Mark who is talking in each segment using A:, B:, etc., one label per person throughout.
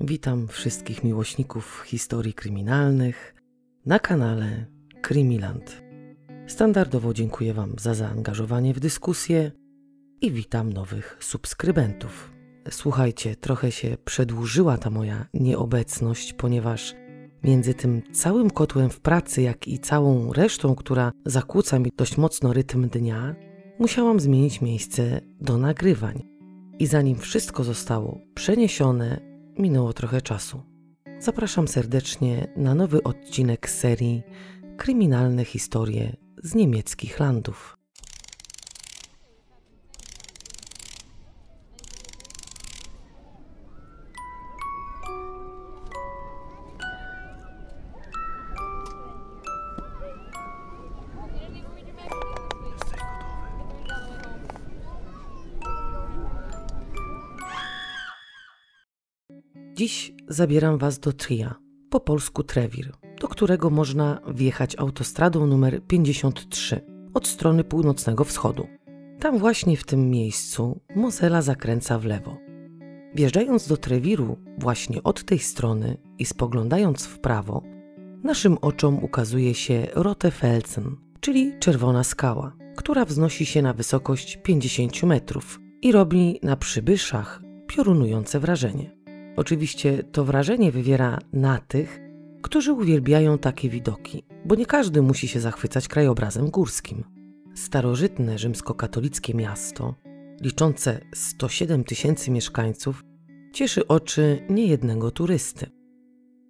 A: Witam wszystkich miłośników historii kryminalnych na kanale Krymiland. Standardowo dziękuję Wam za zaangażowanie w dyskusję i witam nowych subskrybentów. Słuchajcie, trochę się przedłużyła ta moja nieobecność, ponieważ między tym całym kotłem w pracy, jak i całą resztą, która zakłóca mi dość mocno rytm dnia, musiałam zmienić miejsce do nagrywań. I zanim wszystko zostało przeniesione, minęło trochę czasu. Zapraszam serdecznie na nowy odcinek serii Kryminalne historie z niemieckich landów. Dziś zabieram Was do Tria, po polsku Trewir, do którego można wjechać autostradą numer 53 od strony północnego wschodu. Tam właśnie w tym miejscu Mosela zakręca w lewo. Wjeżdżając do Trewiru właśnie od tej strony i spoglądając w prawo, naszym oczom ukazuje się Rotefelsen, czyli czerwona skała, która wznosi się na wysokość 50 metrów i robi na przybyszach piorunujące wrażenie. Oczywiście to wrażenie wywiera na tych, którzy uwielbiają takie widoki, bo nie każdy musi się zachwycać krajobrazem górskim. Starożytne rzymskokatolickie miasto, liczące 107 tysięcy mieszkańców, cieszy oczy niejednego turysty.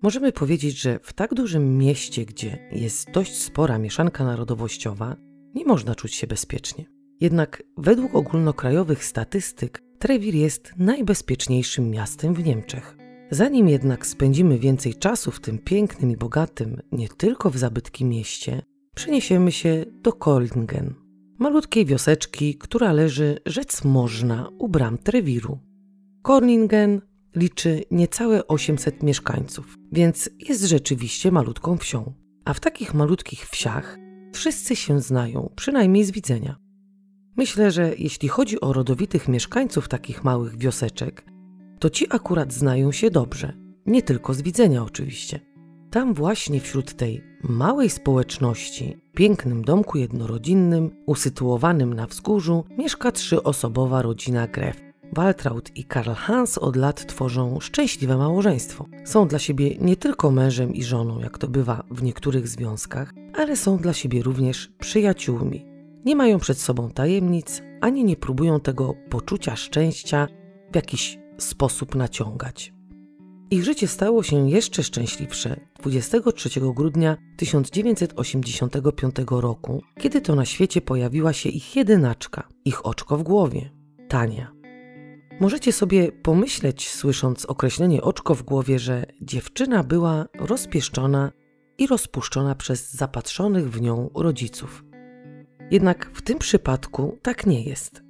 A: Możemy powiedzieć, że w tak dużym mieście, gdzie jest dość spora mieszanka narodowościowa, nie można czuć się bezpiecznie. Jednak według ogólnokrajowych statystyk Trewir jest najbezpieczniejszym miastem w Niemczech. Zanim jednak spędzimy więcej czasu w tym pięknym i bogatym, nie tylko w zabytki mieście, przeniesiemy się do Kolingen, malutkiej wioseczki, która leży, rzec można, u bram Trewiru. Korningen liczy niecałe 800 mieszkańców, więc jest rzeczywiście malutką wsią. A w takich malutkich wsiach wszyscy się znają, przynajmniej z widzenia. Myślę, że jeśli chodzi o rodowitych mieszkańców takich małych wioseczek, to ci akurat znają się dobrze, nie tylko z widzenia oczywiście. Tam właśnie wśród tej małej społeczności, pięknym domku jednorodzinnym, usytuowanym na wzgórzu, mieszka trzyosobowa rodzina Gref. Waltraud i Karl Hans od lat tworzą szczęśliwe małżeństwo. Są dla siebie nie tylko mężem i żoną, jak to bywa w niektórych związkach, ale są dla siebie również przyjaciółmi, nie mają przed sobą tajemnic, ani nie próbują tego poczucia szczęścia w jakiś sposób naciągać. Ich życie stało się jeszcze szczęśliwsze 23 grudnia 1985 roku, kiedy to na świecie pojawiła się ich jedynaczka, ich oczko w głowie Tania. Możecie sobie pomyśleć, słysząc określenie oczko w głowie, że dziewczyna była rozpieszczona i rozpuszczona przez zapatrzonych w nią rodziców. Jednak w tym przypadku tak nie jest.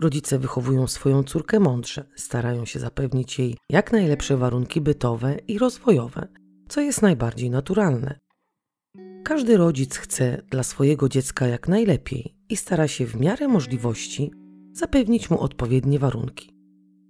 A: Rodzice wychowują swoją córkę mądrze, starają się zapewnić jej jak najlepsze warunki bytowe i rozwojowe, co jest najbardziej naturalne. Każdy rodzic chce dla swojego dziecka jak najlepiej i stara się w miarę możliwości zapewnić mu odpowiednie warunki.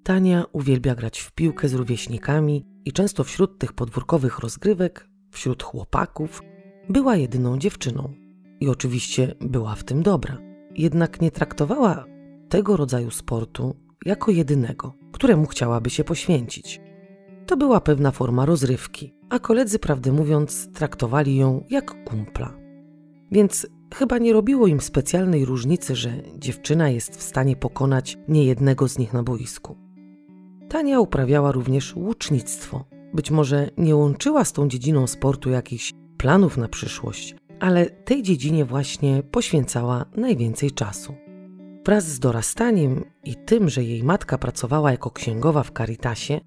A: Tania uwielbia grać w piłkę z rówieśnikami i często wśród tych podwórkowych rozgrywek, wśród chłopaków, była jedyną dziewczyną i oczywiście była w tym dobra. Jednak nie traktowała tego rodzaju sportu jako jedynego, któremu chciałaby się poświęcić. To była pewna forma rozrywki, a koledzy, prawdę mówiąc, traktowali ją jak kumpla. Więc chyba nie robiło im specjalnej różnicy, że dziewczyna jest w stanie pokonać niejednego z nich na boisku. Tania uprawiała również łucznictwo. Być może nie łączyła z tą dziedziną sportu jakichś planów na przyszłość, ale tej dziedzinie właśnie poświęcała najwięcej czasu. Wraz z dorastaniem i tym, że jej matka pracowała jako księgowa w Caritasie,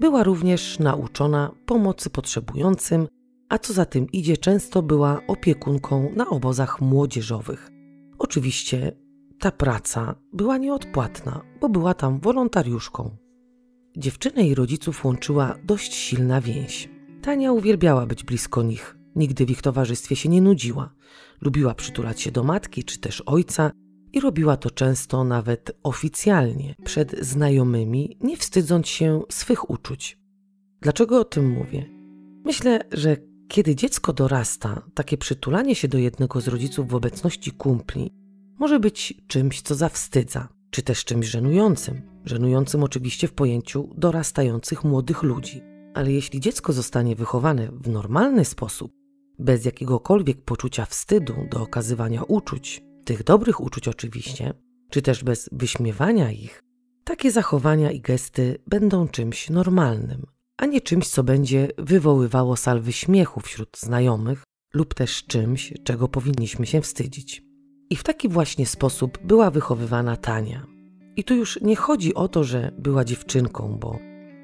A: była również nauczona pomocy potrzebującym, a co za tym idzie, często była opiekunką na obozach młodzieżowych. Oczywiście ta praca była nieodpłatna, bo była tam wolontariuszką. Dziewczynę i rodziców łączyła dość silna więź. Tania uwielbiała być blisko nich, Nigdy w ich towarzystwie się nie nudziła. Lubiła przytulać się do matki czy też ojca i robiła to często nawet oficjalnie, przed znajomymi, nie wstydząc się swych uczuć. Dlaczego o tym mówię? Myślę, że kiedy dziecko dorasta, takie przytulanie się do jednego z rodziców w obecności kumpli może być czymś, co zawstydza, czy też czymś żenującym. Żenującym oczywiście w pojęciu dorastających młodych ludzi. Ale jeśli dziecko zostanie wychowane w normalny sposób, bez jakiegokolwiek poczucia wstydu do okazywania uczuć, tych dobrych uczuć oczywiście, czy też bez wyśmiewania ich, takie zachowania i gesty będą czymś normalnym, a nie czymś, co będzie wywoływało salwy śmiechu wśród znajomych lub też czymś, czego powinniśmy się wstydzić. I w taki właśnie sposób była wychowywana Tania. I tu już nie chodzi o to, że była dziewczynką, bo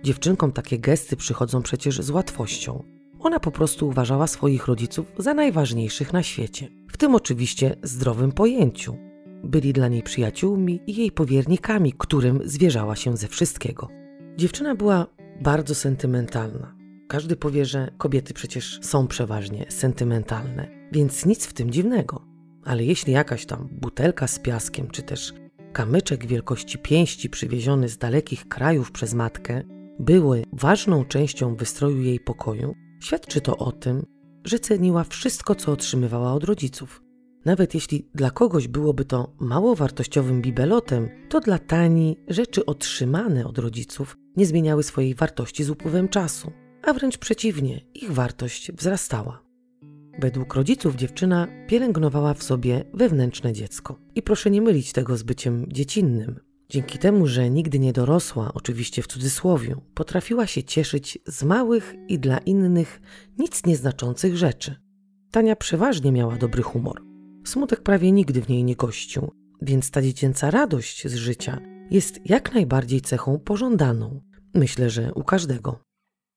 A: dziewczynkom takie gesty przychodzą przecież z łatwością. Ona po prostu uważała swoich rodziców za najważniejszych na świecie, w tym oczywiście zdrowym pojęciu. Byli dla niej przyjaciółmi i jej powiernikami, którym zwierzała się ze wszystkiego. Dziewczyna była bardzo sentymentalna. Każdy powie, że kobiety przecież są przeważnie sentymentalne, więc nic w tym dziwnego. Ale jeśli jakaś tam butelka z piaskiem, czy też kamyczek wielkości pięści przywieziony z dalekich krajów przez matkę były ważną częścią wystroju jej pokoju, świadczy to o tym, że ceniła wszystko, co otrzymywała od rodziców. Nawet jeśli dla kogoś byłoby to mało wartościowym bibelotem, to dla Tani rzeczy otrzymane od rodziców nie zmieniały swojej wartości z upływem czasu, a wręcz przeciwnie, ich wartość wzrastała. Według rodziców dziewczyna pielęgnowała w sobie wewnętrzne dziecko. I proszę nie mylić tego z byciem dziecinnym. Dzięki temu, że nigdy nie dorosła, oczywiście w cudzysłowie, potrafiła się cieszyć z małych i dla innych nic nieznaczących rzeczy. Tania przeważnie miała dobry humor. Smutek prawie nigdy w niej nie gościł, więc ta dziecięca radość z życia jest jak najbardziej cechą pożądaną. Myślę, że u każdego.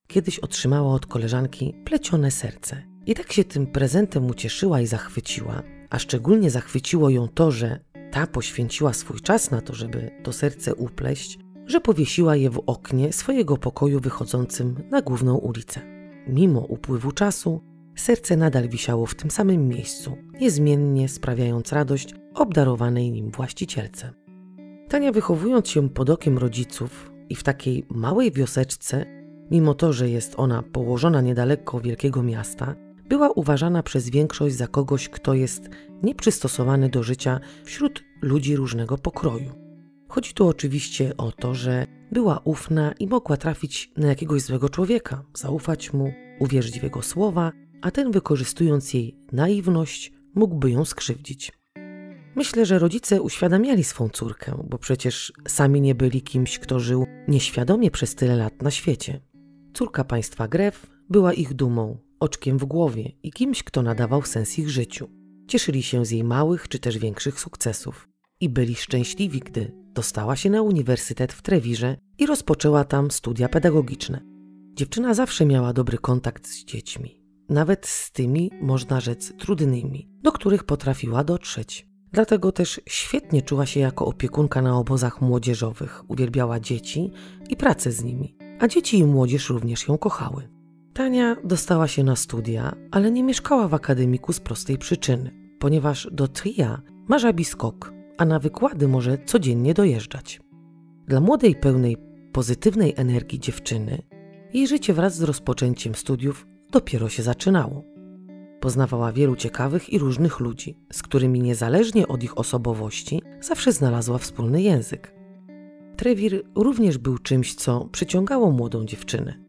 A: Kiedyś otrzymała od koleżanki plecione serce. I tak się tym prezentem ucieszyła i zachwyciła, a szczególnie zachwyciło ją to, że ta poświęciła swój czas na to, żeby to serce upleść, że powiesiła je w oknie swojego pokoju wychodzącym na główną ulicę. Mimo upływu czasu, serce nadal wisiało w tym samym miejscu, niezmiennie sprawiając radość obdarowanej nim właścicielce. Tania wychowując się pod okiem rodziców i w takiej małej wioseczce, mimo to, że jest ona położona niedaleko wielkiego miasta, była uważana przez większość za kogoś, kto jest nieprzystosowany do życia wśród ludzi różnego pokroju. Chodzi tu oczywiście o to, że była ufna i mogła trafić na jakiegoś złego człowieka, zaufać mu, uwierzyć w jego słowa, a ten wykorzystując jej naiwność, mógłby ją skrzywdzić. Myślę, że rodzice uświadamiali swą córkę, bo przecież sami nie byli kimś, kto żył nieświadomie przez tyle lat na świecie. Córka państwa Gref była ich dumą, oczkiem w głowie i kimś, kto nadawał sens ich życiu. Cieszyli się z jej małych czy też większych sukcesów i byli szczęśliwi, gdy dostała się na uniwersytet w Trewirze i rozpoczęła tam studia pedagogiczne. Dziewczyna zawsze miała dobry kontakt z dziećmi, nawet z tymi, można rzec, trudnymi, do których potrafiła dotrzeć. Dlatego też świetnie czuła się jako opiekunka na obozach młodzieżowych, uwielbiała dzieci i pracę z nimi, a dzieci i młodzież również ją kochały. Tania dostała się na studia, ale nie mieszkała w akademiku z prostej przyczyny, ponieważ do Tria ma żabi skok, a na wykłady może codziennie dojeżdżać. Dla młodej, pełnej pozytywnej energii dziewczyny, jej życie wraz z rozpoczęciem studiów dopiero się zaczynało. Poznawała wielu ciekawych i różnych ludzi, z którymi niezależnie od ich osobowości zawsze znalazła wspólny język. Trewir również był czymś, co przyciągało młodą dziewczynę.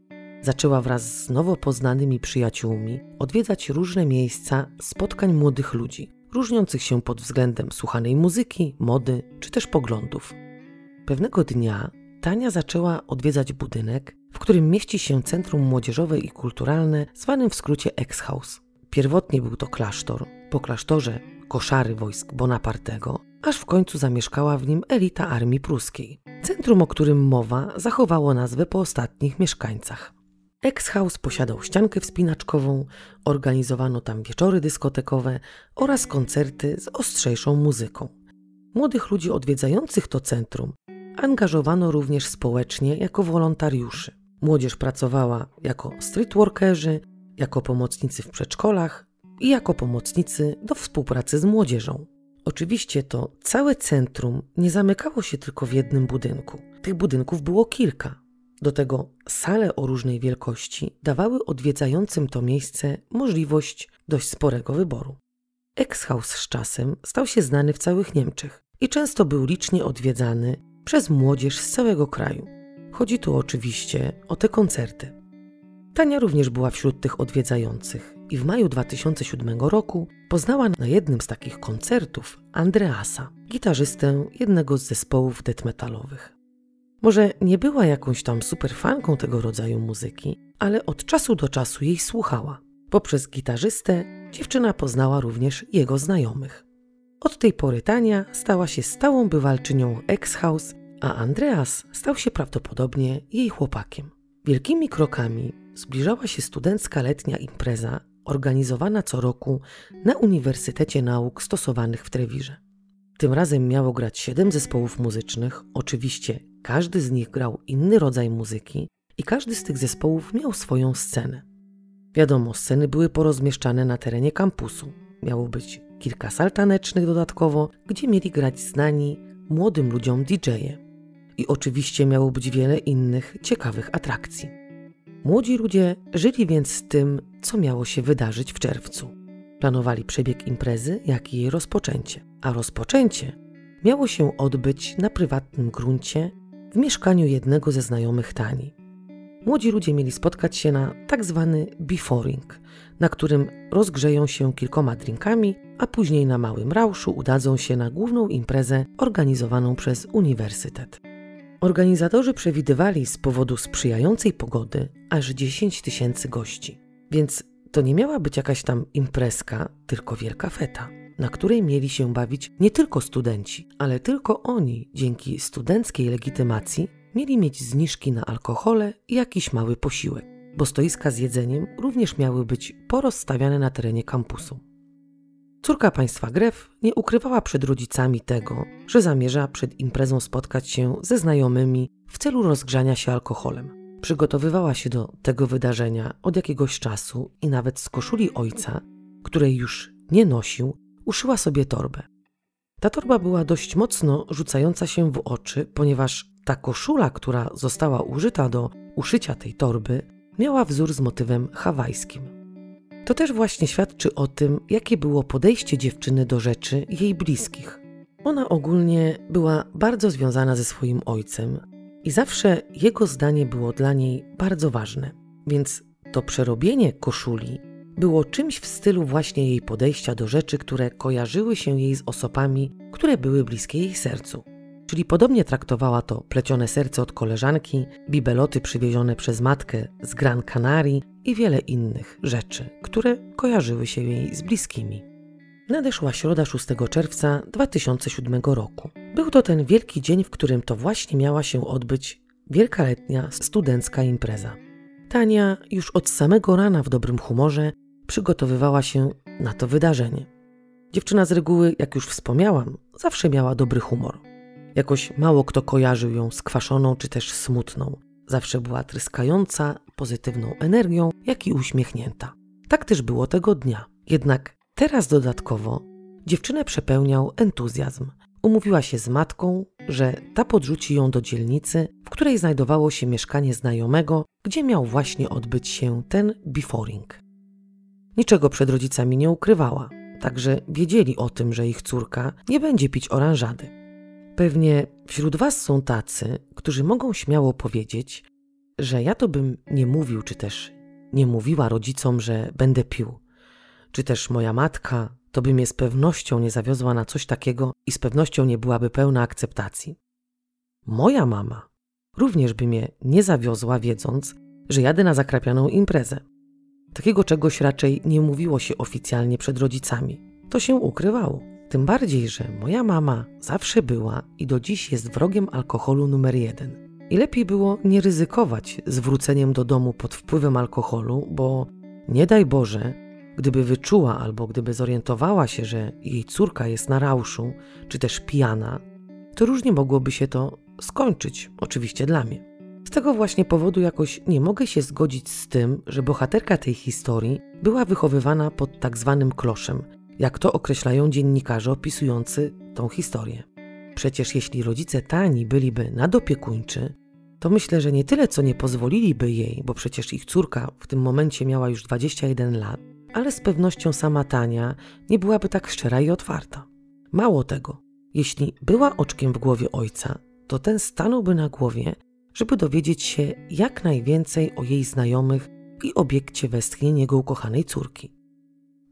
A: Zaczęła wraz z nowo poznanymi przyjaciółmi odwiedzać różne miejsca spotkań młodych ludzi, różniących się pod względem słuchanej muzyki, mody czy też poglądów. Pewnego dnia Tania zaczęła odwiedzać budynek, w którym mieści się Centrum Młodzieżowe i Kulturalne, zwanym w skrócie Ex-House. Pierwotnie był to klasztor, po klasztorze koszary wojsk Bonapartego, aż w końcu zamieszkała w nim elita armii pruskiej. Centrum, o którym mowa, zachowało nazwę po ostatnich mieszkańcach. Ex-House posiadał ściankę wspinaczkową, organizowano tam wieczory dyskotekowe oraz koncerty z ostrzejszą muzyką. Młodych ludzi odwiedzających to centrum angażowano również społecznie jako wolontariuszy. Młodzież pracowała jako streetworkerzy, jako pomocnicy w przedszkolach i jako pomocnicy do współpracy z młodzieżą. Oczywiście to całe centrum nie zamykało się tylko w jednym budynku. Tych budynków było kilka. Do tego sale o różnej wielkości dawały odwiedzającym to miejsce możliwość dość sporego wyboru. Exhaus z czasem stał się znany w całych Niemczech i często był licznie odwiedzany przez młodzież z całego kraju. Chodzi tu oczywiście o te koncerty. Tania również była wśród tych odwiedzających i w maju 2007 roku poznała na jednym z takich koncertów Andreasa, gitarzystę jednego z zespołów death metalowych. Może nie była jakąś tam superfanką tego rodzaju muzyki, ale od czasu do czasu jej słuchała. Poprzez gitarzystę dziewczyna poznała również jego znajomych. Od tej pory Tania stała się stałą bywalczynią ex-house, a Andreas stał się prawdopodobnie jej chłopakiem. Wielkimi krokami zbliżała się studencka letnia impreza organizowana co roku na Uniwersytecie Nauk Stosowanych w Trewirze. Tym razem miało grać siedem zespołów muzycznych, oczywiście każdy z nich grał inny rodzaj muzyki i każdy z tych zespołów miał swoją scenę. Wiadomo, sceny były porozmieszczane na terenie kampusu. Miało być kilka sal tanecznych dodatkowo, gdzie mieli grać znani młodym ludziom DJ-e. I oczywiście miało być wiele innych ciekawych atrakcji. Młodzi ludzie żyli więc z tym, co miało się wydarzyć w czerwcu. Planowali przebieg imprezy, jak i jej rozpoczęcie. A rozpoczęcie miało się odbyć na prywatnym gruncie w mieszkaniu jednego ze znajomych Tani. Młodzi ludzie mieli spotkać się na tak zwany beforing, na którym rozgrzeją się kilkoma drinkami, a później na małym rauszu udadzą się na główną imprezę organizowaną przez uniwersytet. Organizatorzy przewidywali z powodu sprzyjającej pogody aż 10 tysięcy gości, więc to nie miała być jakaś tam imprezka, tylko wielka feta, na której mieli się bawić nie tylko studenci, ale tylko oni dzięki studenckiej legitymacji mieli mieć zniżki na alkohole i jakiś mały posiłek, bo stoiska z jedzeniem również miały być porozstawiane na terenie kampusu. Córka państwa Gref nie ukrywała przed rodzicami tego, że zamierza przed imprezą spotkać się ze znajomymi w celu rozgrzania się alkoholem. Przygotowywała się do tego wydarzenia od jakiegoś czasu i nawet z koszuli ojca, której już nie nosił, uszyła sobie torbę. Ta torba była dość mocno rzucająca się w oczy, ponieważ ta koszula, która została użyta do uszycia tej torby, miała wzór z motywem hawajskim. To też właśnie świadczy o tym, jakie było podejście dziewczyny do rzeczy jej bliskich. Ona ogólnie była bardzo związana ze swoim ojcem i zawsze jego zdanie było dla niej bardzo ważne, więc to przerobienie koszuli było czymś w stylu właśnie jej podejścia do rzeczy, które kojarzyły się jej z osobami, które były bliskie jej sercu. Czyli podobnie traktowała to plecione serce od koleżanki, bibeloty przywiezione przez matkę z Gran Canarii i wiele innych rzeczy, które kojarzyły się jej z bliskimi. Nadeszła środa 6 czerwca 2007 roku. Był to ten wielki dzień, w którym to właśnie miała się odbyć wielkaletnia studencka impreza. Tania już od samego rana w dobrym humorze przygotowywała się na to wydarzenie. Dziewczyna z reguły, jak już wspomniałam, zawsze miała dobry humor. Jakoś mało kto kojarzył ją skwaszoną czy też smutną. Zawsze była tryskająca, pozytywną energią, jak i uśmiechnięta. Tak też było tego dnia. Jednak teraz dodatkowo dziewczynę przepełniał entuzjazm. Umówiła się z matką, że ta podrzuci ją do dzielnicy, w której znajdowało się mieszkanie znajomego, gdzie miał właśnie odbyć się ten beforing. Niczego przed rodzicami nie ukrywała, także wiedzieli o tym, że ich córka nie będzie pić oranżady. Pewnie wśród Was są tacy, którzy mogą śmiało powiedzieć, że ja to bym nie mówił, czy też nie mówiła rodzicom, że będę pił. Czy też moja matka to by mnie z pewnością nie zawiozła na coś takiego i z pewnością nie byłaby pełna akceptacji. Moja mama również by mnie nie zawiozła, wiedząc, że jadę na zakrapianą imprezę. Takiego czegoś raczej nie mówiło się oficjalnie przed rodzicami. To się ukrywało. Tym bardziej, że moja mama zawsze była i do dziś jest wrogiem alkoholu numer jeden. I lepiej było nie ryzykować zwróceniem do domu pod wpływem alkoholu, bo nie daj Boże, gdyby wyczuła albo gdyby zorientowała się, że jej córka jest na rauszu, czy też pijana, to różnie mogłoby się to skończyć, oczywiście dla mnie. Tego właśnie powodu jakoś nie mogę się zgodzić z tym, że bohaterka tej historii była wychowywana pod tak zwanym kloszem, jak to określają dziennikarze opisujący tą historię. Przecież jeśli rodzice Tani byliby nadopiekuńczy, to myślę, że nie tyle co nie pozwoliliby jej, bo przecież ich córka w tym momencie miała już 21 lat, ale z pewnością sama Tania nie byłaby tak szczera i otwarta. Mało tego, jeśli była oczkiem w głowie ojca, to ten stanąłby na głowie, żeby dowiedzieć się jak najwięcej o jej znajomych i obiekcie westchnień jego ukochanej córki.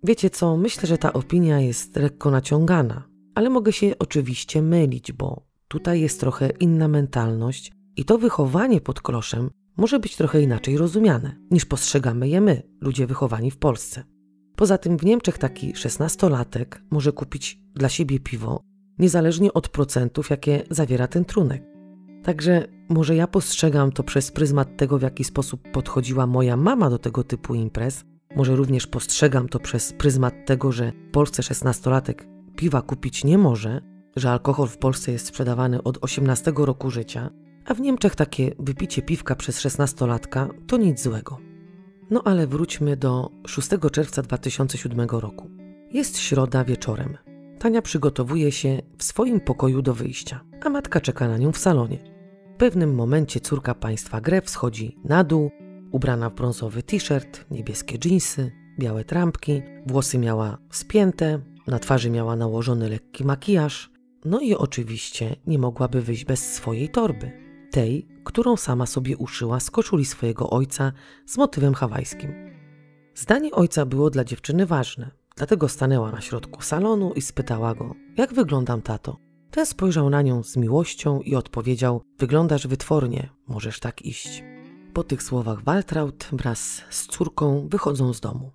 A: Wiecie co, myślę, że ta opinia jest lekko naciągana, ale mogę się oczywiście mylić, bo tutaj jest trochę inna mentalność i to wychowanie pod kloszem może być trochę inaczej rozumiane, niż postrzegamy je my, ludzie wychowani w Polsce. Poza tym w Niemczech taki szesnastolatek może kupić dla siebie piwo, niezależnie od procentów, jakie zawiera ten trunek. Także może ja postrzegam to przez pryzmat tego, w jaki sposób podchodziła moja mama do tego typu imprez. Może również postrzegam to przez pryzmat tego, że w Polsce szesnastolatek piwa kupić nie może, że alkohol w Polsce jest sprzedawany od 18 roku życia, a w Niemczech takie wypicie piwka przez szesnastolatka to nic złego. No ale wróćmy do 6 czerwca 2007 roku. Jest środa wieczorem. Tania przygotowuje się w swoim pokoju do wyjścia, a matka czeka na nią w salonie. Pewnym momencie córka państwa Gref schodzi na dół, ubrana w brązowy t-shirt, niebieskie dżinsy, białe trampki, włosy miała spięte, na twarzy miała nałożony lekki makijaż, no i oczywiście nie mogłaby wyjść bez swojej torby, tej, którą sama sobie uszyła z koszuli swojego ojca z motywem hawajskim. Zdanie ojca było dla dziewczyny ważne, dlatego stanęła na środku salonu i spytała go: Jak wyglądam, tato? Ten spojrzał na nią z miłością i odpowiedział: Wyglądasz wytwornie, możesz tak iść. Po tych słowach Waltraud wraz z córką wychodzą z domu.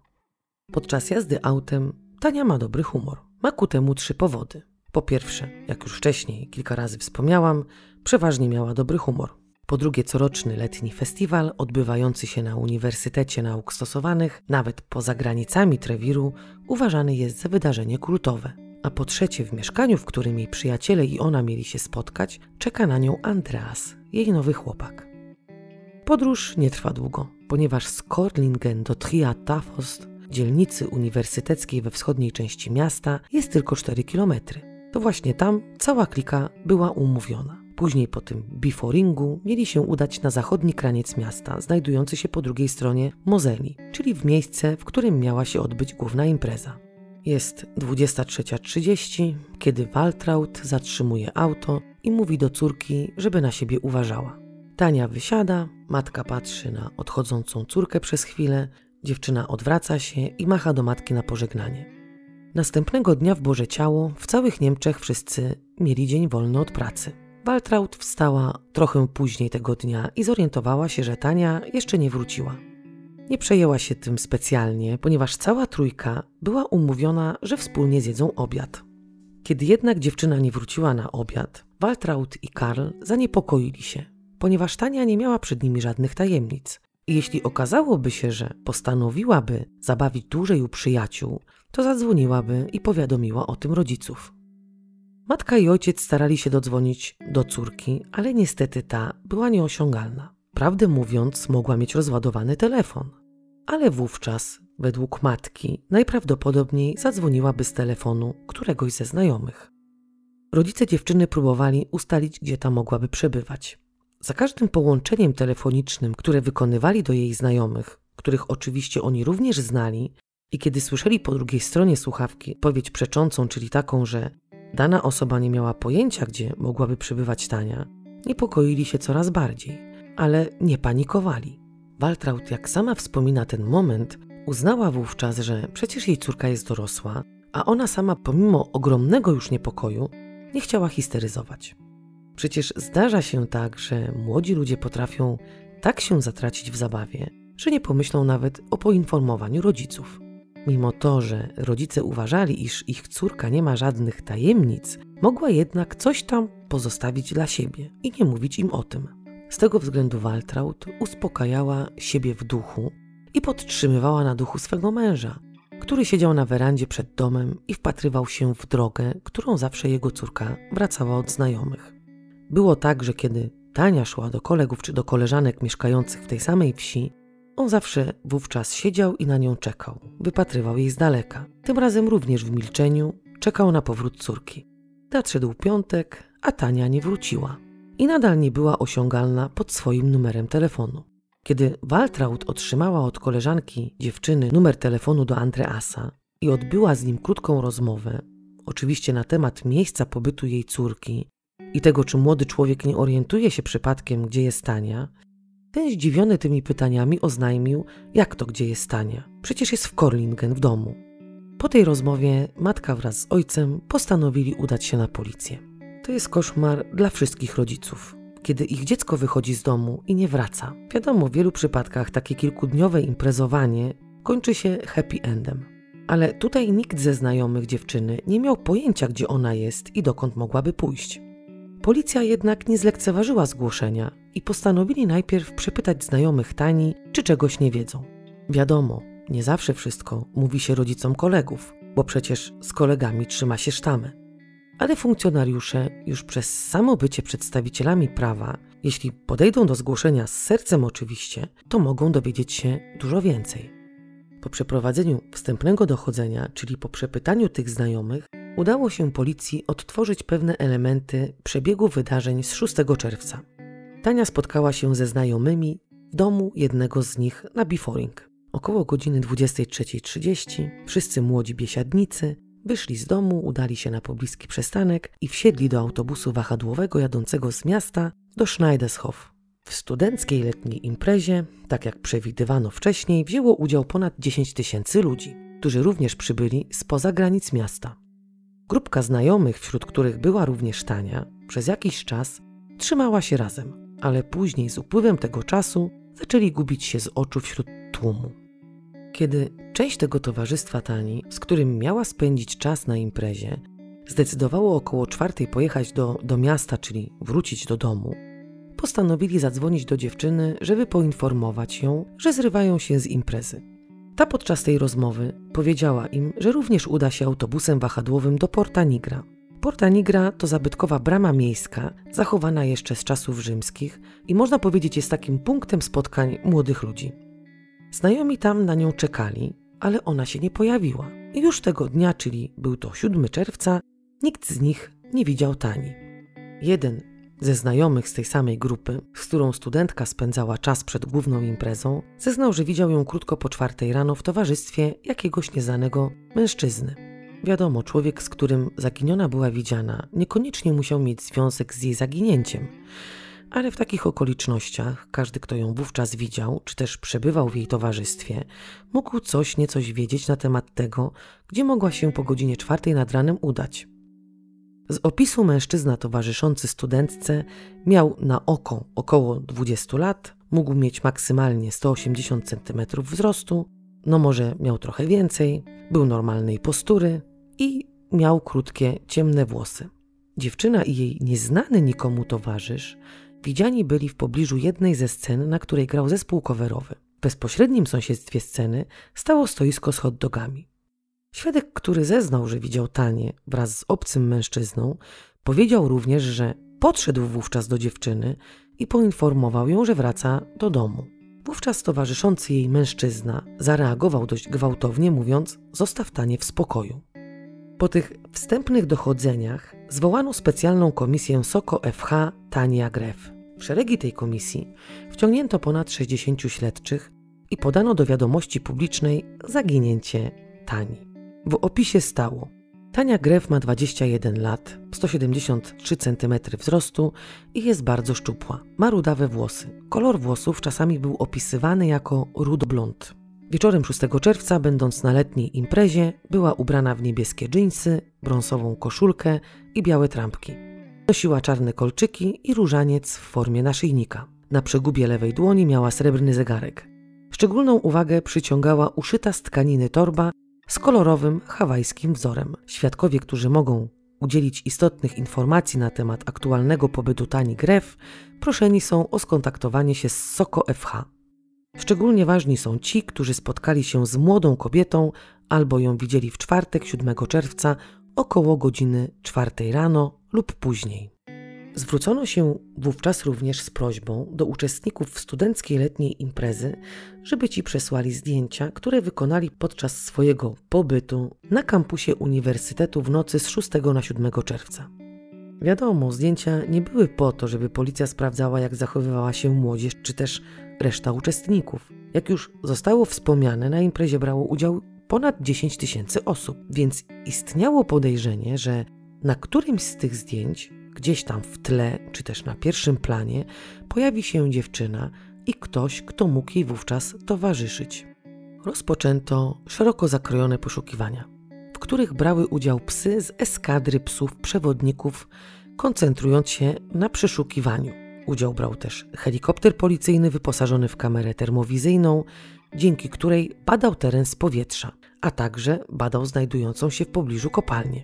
A: Podczas jazdy autem Tania ma dobry humor. Ma ku temu trzy powody. Po pierwsze, jak już wcześniej kilka razy wspomniałam, przeważnie miała dobry humor. Po drugie, coroczny letni festiwal odbywający się na Uniwersytecie Nauk Stosowanych, nawet poza granicami Trewiru, uważany jest za wydarzenie kultowe. A po trzecie, w mieszkaniu, w którym jej przyjaciele i ona mieli się spotkać, czeka na nią Andreas, jej nowy chłopak. Podróż nie trwa długo, ponieważ z Korlingen do Tria Tafost, dzielnicy uniwersyteckiej we wschodniej części miasta, jest tylko 4 kilometry. To właśnie tam cała klika była umówiona. Później po tym biforingu mieli się udać na zachodni kraniec miasta, znajdujący się po drugiej stronie Mozeli, czyli w miejsce, w którym miała się odbyć główna impreza. Jest 23.30, kiedy Waltraud zatrzymuje auto i mówi do córki, żeby na siebie uważała. Tania wysiada, matka patrzy na odchodzącą córkę przez chwilę, dziewczyna odwraca się i macha do matki na pożegnanie. Następnego dnia w Boże Ciało w całych Niemczech wszyscy mieli dzień wolny od pracy. Waltraud wstała trochę później tego dnia i zorientowała się, że Tania jeszcze nie wróciła. Nie przejęła się tym specjalnie, ponieważ cała trójka była umówiona, że wspólnie zjedzą obiad. Kiedy jednak dziewczyna nie wróciła na obiad, Waltraud i Karl zaniepokoili się, ponieważ Tania nie miała przed nimi żadnych tajemnic. I jeśli okazałoby się, że postanowiłaby zabawić dłużej u przyjaciół, to zadzwoniłaby i powiadomiła o tym rodziców. Matka i ojciec starali się dodzwonić do córki, ale niestety ta była nieosiągalna. Prawdę mówiąc, mogła mieć rozładowany telefon. Ale wówczas, według matki, najprawdopodobniej zadzwoniłaby z telefonu któregoś ze znajomych. Rodzice dziewczyny próbowali ustalić, gdzie ta mogłaby przebywać. Za każdym połączeniem telefonicznym, które wykonywali do jej znajomych, których oczywiście oni również znali, i kiedy słyszeli po drugiej stronie słuchawki powiedzi przeczącą, czyli taką, że dana osoba nie miała pojęcia, gdzie mogłaby przebywać Tania, niepokoili się coraz bardziej, ale nie panikowali. Waltraud, jak sama wspomina ten moment, uznała wówczas, że przecież jej córka jest dorosła, a ona sama, pomimo ogromnego już niepokoju, nie chciała histeryzować. Przecież zdarza się tak, że młodzi ludzie potrafią tak się zatracić w zabawie, że nie pomyślą nawet o poinformowaniu rodziców. Mimo to, że rodzice uważali, iż ich córka nie ma żadnych tajemnic, mogła jednak coś tam pozostawić dla siebie i nie mówić im o tym. Z tego względu Waltraud uspokajała siebie w duchu i podtrzymywała na duchu swego męża, który siedział na werandzie przed domem i wpatrywał się w drogę, którą zawsze jego córka wracała od znajomych. Było tak, że kiedy Tania szła do kolegów czy do koleżanek mieszkających w tej samej wsi, on zawsze wówczas siedział i na nią czekał, wypatrywał jej z daleka. Tym razem również w milczeniu czekał na powrót córki. Nadszedł piątek, a Tania nie wróciła. I nadal nie była osiągalna pod swoim numerem telefonu. Kiedy Waltraud otrzymała od koleżanki dziewczyny numer telefonu do Andreasa i odbyła z nim krótką rozmowę, oczywiście na temat miejsca pobytu jej córki i tego, czy młody człowiek nie orientuje się przypadkiem, gdzie jest Tania, ten zdziwiony tymi pytaniami oznajmił, jak to gdzie jest Tania. Przecież jest w Korlingen w domu. Po tej rozmowie matka wraz z ojcem postanowili udać się na policję. To jest koszmar dla wszystkich rodziców, kiedy ich dziecko wychodzi z domu i nie wraca. Wiadomo, w wielu przypadkach takie kilkudniowe imprezowanie kończy się happy endem. Ale tutaj nikt ze znajomych dziewczyny nie miał pojęcia, gdzie ona jest i dokąd mogłaby pójść. Policja jednak nie zlekceważyła zgłoszenia i postanowili najpierw przepytać znajomych Tani, czy czegoś nie wiedzą. Wiadomo, nie zawsze wszystko mówi się rodzicom kolegów, bo przecież z kolegami trzyma się sztamy. Ale funkcjonariusze już przez samo bycie przedstawicielami prawa, jeśli podejdą do zgłoszenia z sercem oczywiście, to mogą dowiedzieć się dużo więcej. Po przeprowadzeniu wstępnego dochodzenia, czyli po przepytaniu tych znajomych, udało się policji odtworzyć pewne elementy przebiegu wydarzeń z 6 czerwca. Tania spotkała się ze znajomymi w domu jednego z nich na Biforing. Około godziny 23.30 wszyscy młodzi biesiadnicy wyszli z domu, udali się na pobliski przystanek i wsiedli do autobusu wahadłowego jadącego z miasta do Schneidershof. W studenckiej letniej imprezie, tak jak przewidywano wcześniej, wzięło udział ponad 10 tysięcy ludzi, którzy również przybyli spoza granic miasta. Grupka znajomych, wśród których była również Tania, przez jakiś czas trzymała się razem, ale później z upływem tego czasu zaczęli gubić się z oczu wśród tłumu. Kiedy część tego towarzystwa Tani, z którym miała spędzić czas na imprezie, zdecydowało około czwartej pojechać do, do miasta, czyli wrócić do domu, postanowili zadzwonić do dziewczyny, żeby poinformować ją, że zrywają się z imprezy. Ta podczas tej rozmowy powiedziała im, że również uda się autobusem wahadłowym do Porta Nigra. Porta Nigra to zabytkowa brama miejska, zachowana jeszcze z czasów rzymskich i można powiedzieć jest takim punktem spotkań młodych ludzi. Znajomi tam na nią czekali, ale ona się nie pojawiła. I już tego dnia, czyli był to 7 czerwca, nikt z nich nie widział Tani. Jeden ze znajomych z tej samej grupy, z którą studentka spędzała czas przed główną imprezą, zeznał, że widział ją krótko po czwartej rano w towarzystwie jakiegoś nieznanego mężczyzny. Wiadomo, człowiek, z którym zaginiona była widziana, niekoniecznie musiał mieć związek z jej zaginięciem. Ale w takich okolicznościach każdy, kto ją wówczas widział, czy też przebywał w jej towarzystwie, mógł coś niecoś wiedzieć na temat tego, gdzie mogła się po godzinie czwartej nad ranem udać. Z opisu mężczyzna towarzyszący studentce miał na oko około 20 lat, mógł mieć maksymalnie 180 cm wzrostu, no może miał trochę więcej, był normalnej postury i miał krótkie, ciemne włosy. Dziewczyna i jej nieznany nikomu towarzysz widziani byli w pobliżu jednej ze scen, na której grał zespół coverowy. W bezpośrednim sąsiedztwie sceny stało stoisko z hot dogami. Świadek, który zeznał, że widział Tanię wraz z obcym mężczyzną, powiedział również, że podszedł wówczas do dziewczyny i poinformował ją, że wraca do domu. Wówczas towarzyszący jej mężczyzna zareagował dość gwałtownie, mówiąc: Zostaw Tanię w spokoju. Po tych wstępnych dochodzeniach zwołano specjalną komisję SOKO FH Tania Gref. W szeregi tej komisji wciągnięto ponad 60 śledczych i podano do wiadomości publicznej zaginięcie Tani. W opisie stało: Tania Gref ma 21 lat, 173 cm wzrostu i jest bardzo szczupła. Ma rudawe włosy. Kolor włosów czasami był opisywany jako rudo-blond. Wieczorem 6 czerwca, będąc na letniej imprezie, była ubrana w niebieskie dżinsy, brązową koszulkę i białe trampki. Nosiła czarne kolczyki i różaniec w formie naszyjnika. Na przegubie lewej dłoni miała srebrny zegarek. Szczególną uwagę przyciągała uszyta z tkaniny torba z kolorowym hawajskim wzorem. Świadkowie, którzy mogą udzielić istotnych informacji na temat aktualnego pobytu Tani Gref, proszeni są o skontaktowanie się z SOKO FH. Szczególnie ważni są ci, którzy spotkali się z młodą kobietą albo ją widzieli w czwartek 7 czerwca około godziny 4 rano lub później. Zwrócono się wówczas również z prośbą do uczestników studenckiej letniej imprezy, żeby ci przesłali zdjęcia, które wykonali podczas swojego pobytu na kampusie Uniwersytetu w nocy z 6 na 7 czerwca. Wiadomo, zdjęcia nie były po to, żeby policja sprawdzała, jak zachowywała się młodzież, czy też reszta uczestników. Jak już zostało wspomniane, na imprezie brało udział ponad 10 tysięcy osób, więc istniało podejrzenie, że na którymś z tych zdjęć, gdzieś tam w tle, czy też na pierwszym planie, pojawi się dziewczyna i ktoś, kto mógł jej wówczas towarzyszyć. Rozpoczęto szeroko zakrojone poszukiwania, w których brały udział psy z eskadry psów przewodników, koncentrując się na przeszukiwaniu. Udział brał też helikopter policyjny wyposażony w kamerę termowizyjną, dzięki której badał teren z powietrza, a także badał znajdującą się w pobliżu kopalnię.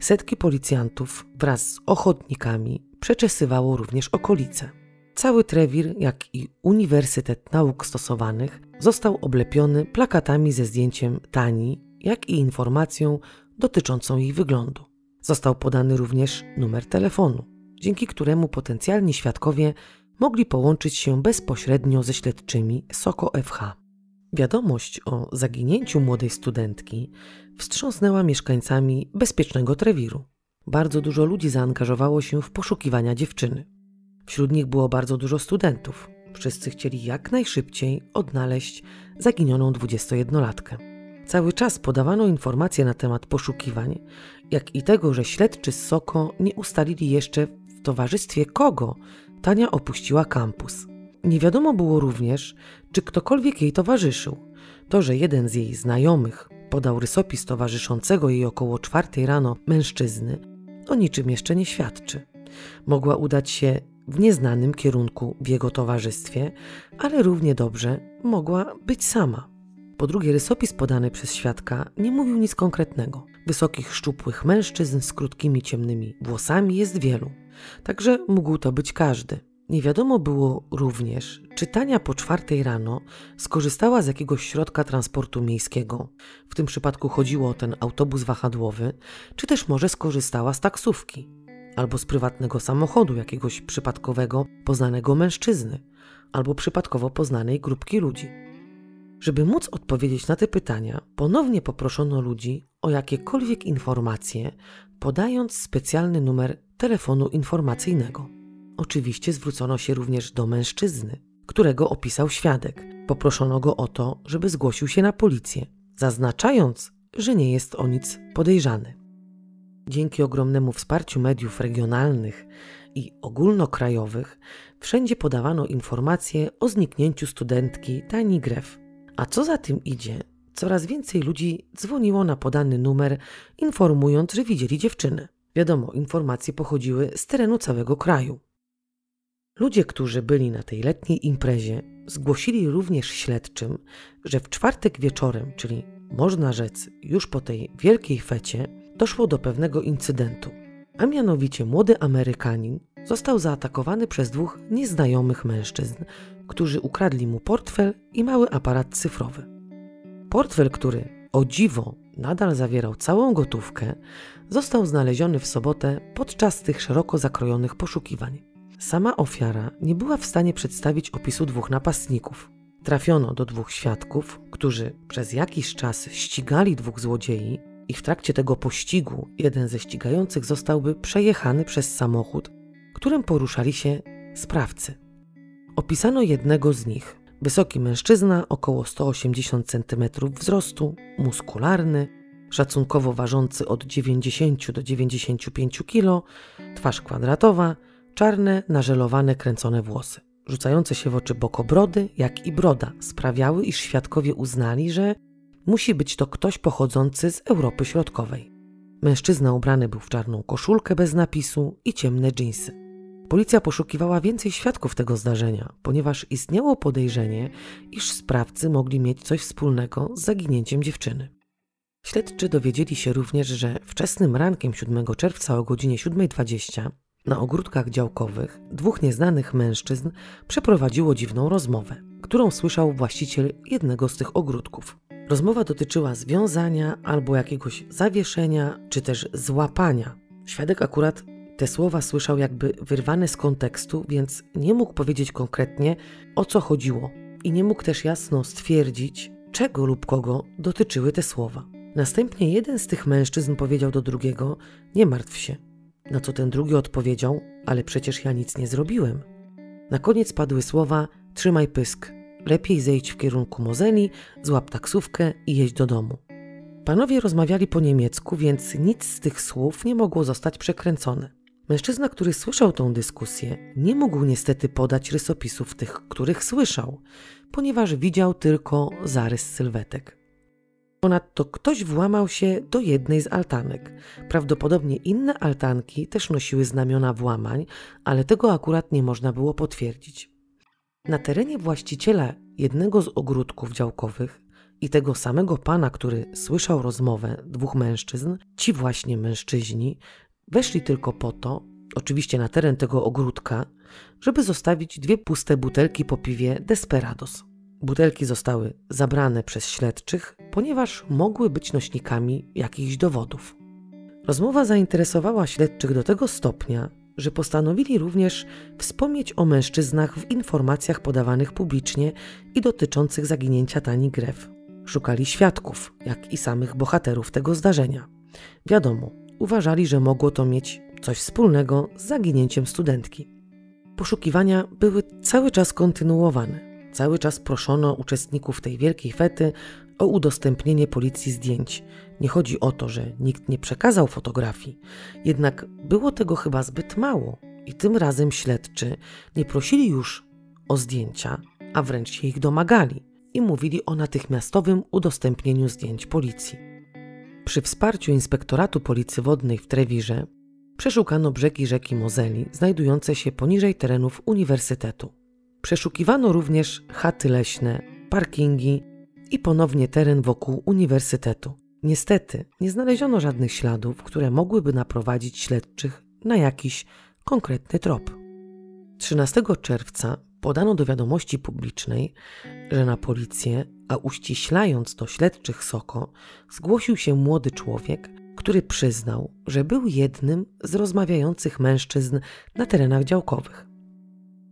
A: Setki policjantów wraz z ochotnikami przeczesywało również okolice. Cały Trewir, jak i Uniwersytet Nauk Stosowanych został oblepiony plakatami ze zdjęciem Tani, jak i informacją dotyczącą jej wyglądu. Został podany również numer telefonu, dzięki któremu potencjalni świadkowie mogli połączyć się bezpośrednio ze śledczymi SOKO FH. Wiadomość o zaginięciu młodej studentki wstrząsnęła mieszkańcami bezpiecznego Trewiru. Bardzo dużo ludzi zaangażowało się w poszukiwania dziewczyny. Wśród nich było bardzo dużo studentów. Wszyscy chcieli jak najszybciej odnaleźć zaginioną 21-latkę. Cały czas podawano informacje na temat poszukiwań, jak i tego, że śledczy z Soko nie ustalili jeszcze w towarzystwie kogo Tania opuściła kampus. Nie wiadomo było również, czy ktokolwiek jej towarzyszył. To, że jeden z jej znajomych podał rysopis towarzyszącego jej około czwartej rano mężczyzny, o niczym jeszcze nie świadczy. Mogła udać się w nieznanym kierunku w jego towarzystwie, ale równie dobrze mogła być sama. Po drugie, rysopis podany przez świadka nie mówił nic konkretnego. Wysokich, szczupłych mężczyzn z krótkimi, ciemnymi włosami jest wielu, także mógł to być każdy. Nie wiadomo było również, czy Tania po czwartej rano skorzystała z jakiegoś środka transportu miejskiego. W tym przypadku chodziło o ten autobus wahadłowy, czy też może skorzystała z taksówki albo z prywatnego samochodu jakiegoś przypadkowego poznanego mężczyzny albo przypadkowo poznanej grupki ludzi. Żeby móc odpowiedzieć na te pytania, ponownie poproszono ludzi o jakiekolwiek informacje, podając specjalny numer telefonu informacyjnego. Oczywiście zwrócono się również do mężczyzny, którego opisał świadek. Poproszono go o to, żeby zgłosił się na policję, zaznaczając, że nie jest o nic podejrzany. Dzięki ogromnemu wsparciu mediów regionalnych i ogólnokrajowych, wszędzie podawano informacje o zniknięciu studentki Tani Gref. A co za tym idzie, coraz więcej ludzi dzwoniło na podany numer, informując, że widzieli dziewczynę. Wiadomo, informacje pochodziły z terenu całego kraju. Ludzie, którzy byli na tej letniej imprezie, zgłosili również śledczym, że w czwartek wieczorem, czyli można rzec już po tej wielkiej fecie, doszło do pewnego incydentu. A mianowicie młody Amerykanin został zaatakowany przez dwóch nieznajomych mężczyzn, którzy ukradli mu portfel i mały aparat cyfrowy. Portfel, który o dziwo nadal zawierał całą gotówkę, został znaleziony w sobotę podczas tych szeroko zakrojonych poszukiwań. Sama ofiara nie była w stanie przedstawić opisu dwóch napastników. Trafiono do dwóch świadków, którzy przez jakiś czas ścigali dwóch złodziei, i w trakcie tego pościgu jeden ze ścigających zostałby przejechany przez samochód, którym poruszali się sprawcy. Opisano jednego z nich. Wysoki mężczyzna, około 180 cm wzrostu, muskularny, szacunkowo ważący od 90 do 95 kg, twarz kwadratowa, czarne, nażelowane, kręcone włosy. Rzucające się w oczy bokobrody, jak i broda sprawiały, iż świadkowie uznali, że musi być to ktoś pochodzący z Europy Środkowej. Mężczyzna ubrany był w czarną koszulkę bez napisu i ciemne dżinsy. Policja poszukiwała więcej świadków tego zdarzenia, ponieważ istniało podejrzenie, iż sprawcy mogli mieć coś wspólnego z zaginięciem dziewczyny. Śledczy dowiedzieli się również, że wczesnym rankiem 7 czerwca o godzinie 7.20 na ogródkach działkowych dwóch nieznanych mężczyzn przeprowadziło dziwną rozmowę, którą słyszał właściciel jednego z tych ogródków. Rozmowa dotyczyła związania albo jakiegoś zawieszenia, czy też złapania. Świadek akurat te słowa słyszał jakby wyrwane z kontekstu, więc nie mógł powiedzieć konkretnie o co chodziło i nie mógł też jasno stwierdzić, czego lub kogo dotyczyły te słowa. Następnie jeden z tych mężczyzn powiedział do drugiego: Nie martw się, Na co ten drugi odpowiedział: Ale przecież ja nic nie zrobiłem. Na koniec padły słowa: Trzymaj pysk, lepiej zejdź w kierunku Mozeli, złap taksówkę i jedź do domu. Panowie rozmawiali po niemiecku, więc nic z tych słów nie mogło zostać przekręcone. Mężczyzna, który słyszał tą dyskusję, nie mógł niestety podać rysopisów tych, których słyszał, ponieważ widział tylko zarys sylwetek. Ponadto ktoś włamał się do jednej z altanek. Prawdopodobnie inne altanki też nosiły znamiona włamań, ale tego akurat nie można było potwierdzić. Na terenie właściciela jednego z ogródków działkowych i tego samego pana, który słyszał rozmowę dwóch mężczyzn, ci właśnie mężczyźni weszli tylko po to, oczywiście na teren tego ogródka, żeby zostawić dwie puste butelki po piwie Desperados. Butelki zostały zabrane przez śledczych, ponieważ mogły być nośnikami jakichś dowodów. Rozmowa zainteresowała śledczych do tego stopnia, że postanowili również wspomnieć o mężczyznach w informacjach podawanych publicznie i dotyczących zaginięcia Tani Grew. Szukali świadków, jak i samych bohaterów tego zdarzenia. Wiadomo, uważali, że mogło to mieć coś wspólnego z zaginięciem studentki. Poszukiwania były cały czas kontynuowane. Cały czas proszono uczestników tej wielkiej fety o udostępnienie policji zdjęć. Nie chodzi o to, że nikt nie przekazał fotografii, jednak było tego chyba zbyt mało i tym razem śledczy nie prosili już o zdjęcia, a wręcz się ich domagali i mówili o natychmiastowym udostępnieniu zdjęć policji. Przy wsparciu Inspektoratu Policji Wodnej w Trewirze przeszukano brzegi rzeki Mozeli znajdujące się poniżej terenów uniwersytetu. Przeszukiwano również chaty leśne, parkingi i ponownie teren wokół uniwersytetu. Niestety nie znaleziono żadnych śladów, które mogłyby naprowadzić śledczych na jakiś konkretny trop. 13 czerwca podano do wiadomości publicznej, że na policję, a uściślając do śledczych Soko, zgłosił się młody człowiek, który przyznał, że był jednym z rozmawiających mężczyzn na terenach działkowych.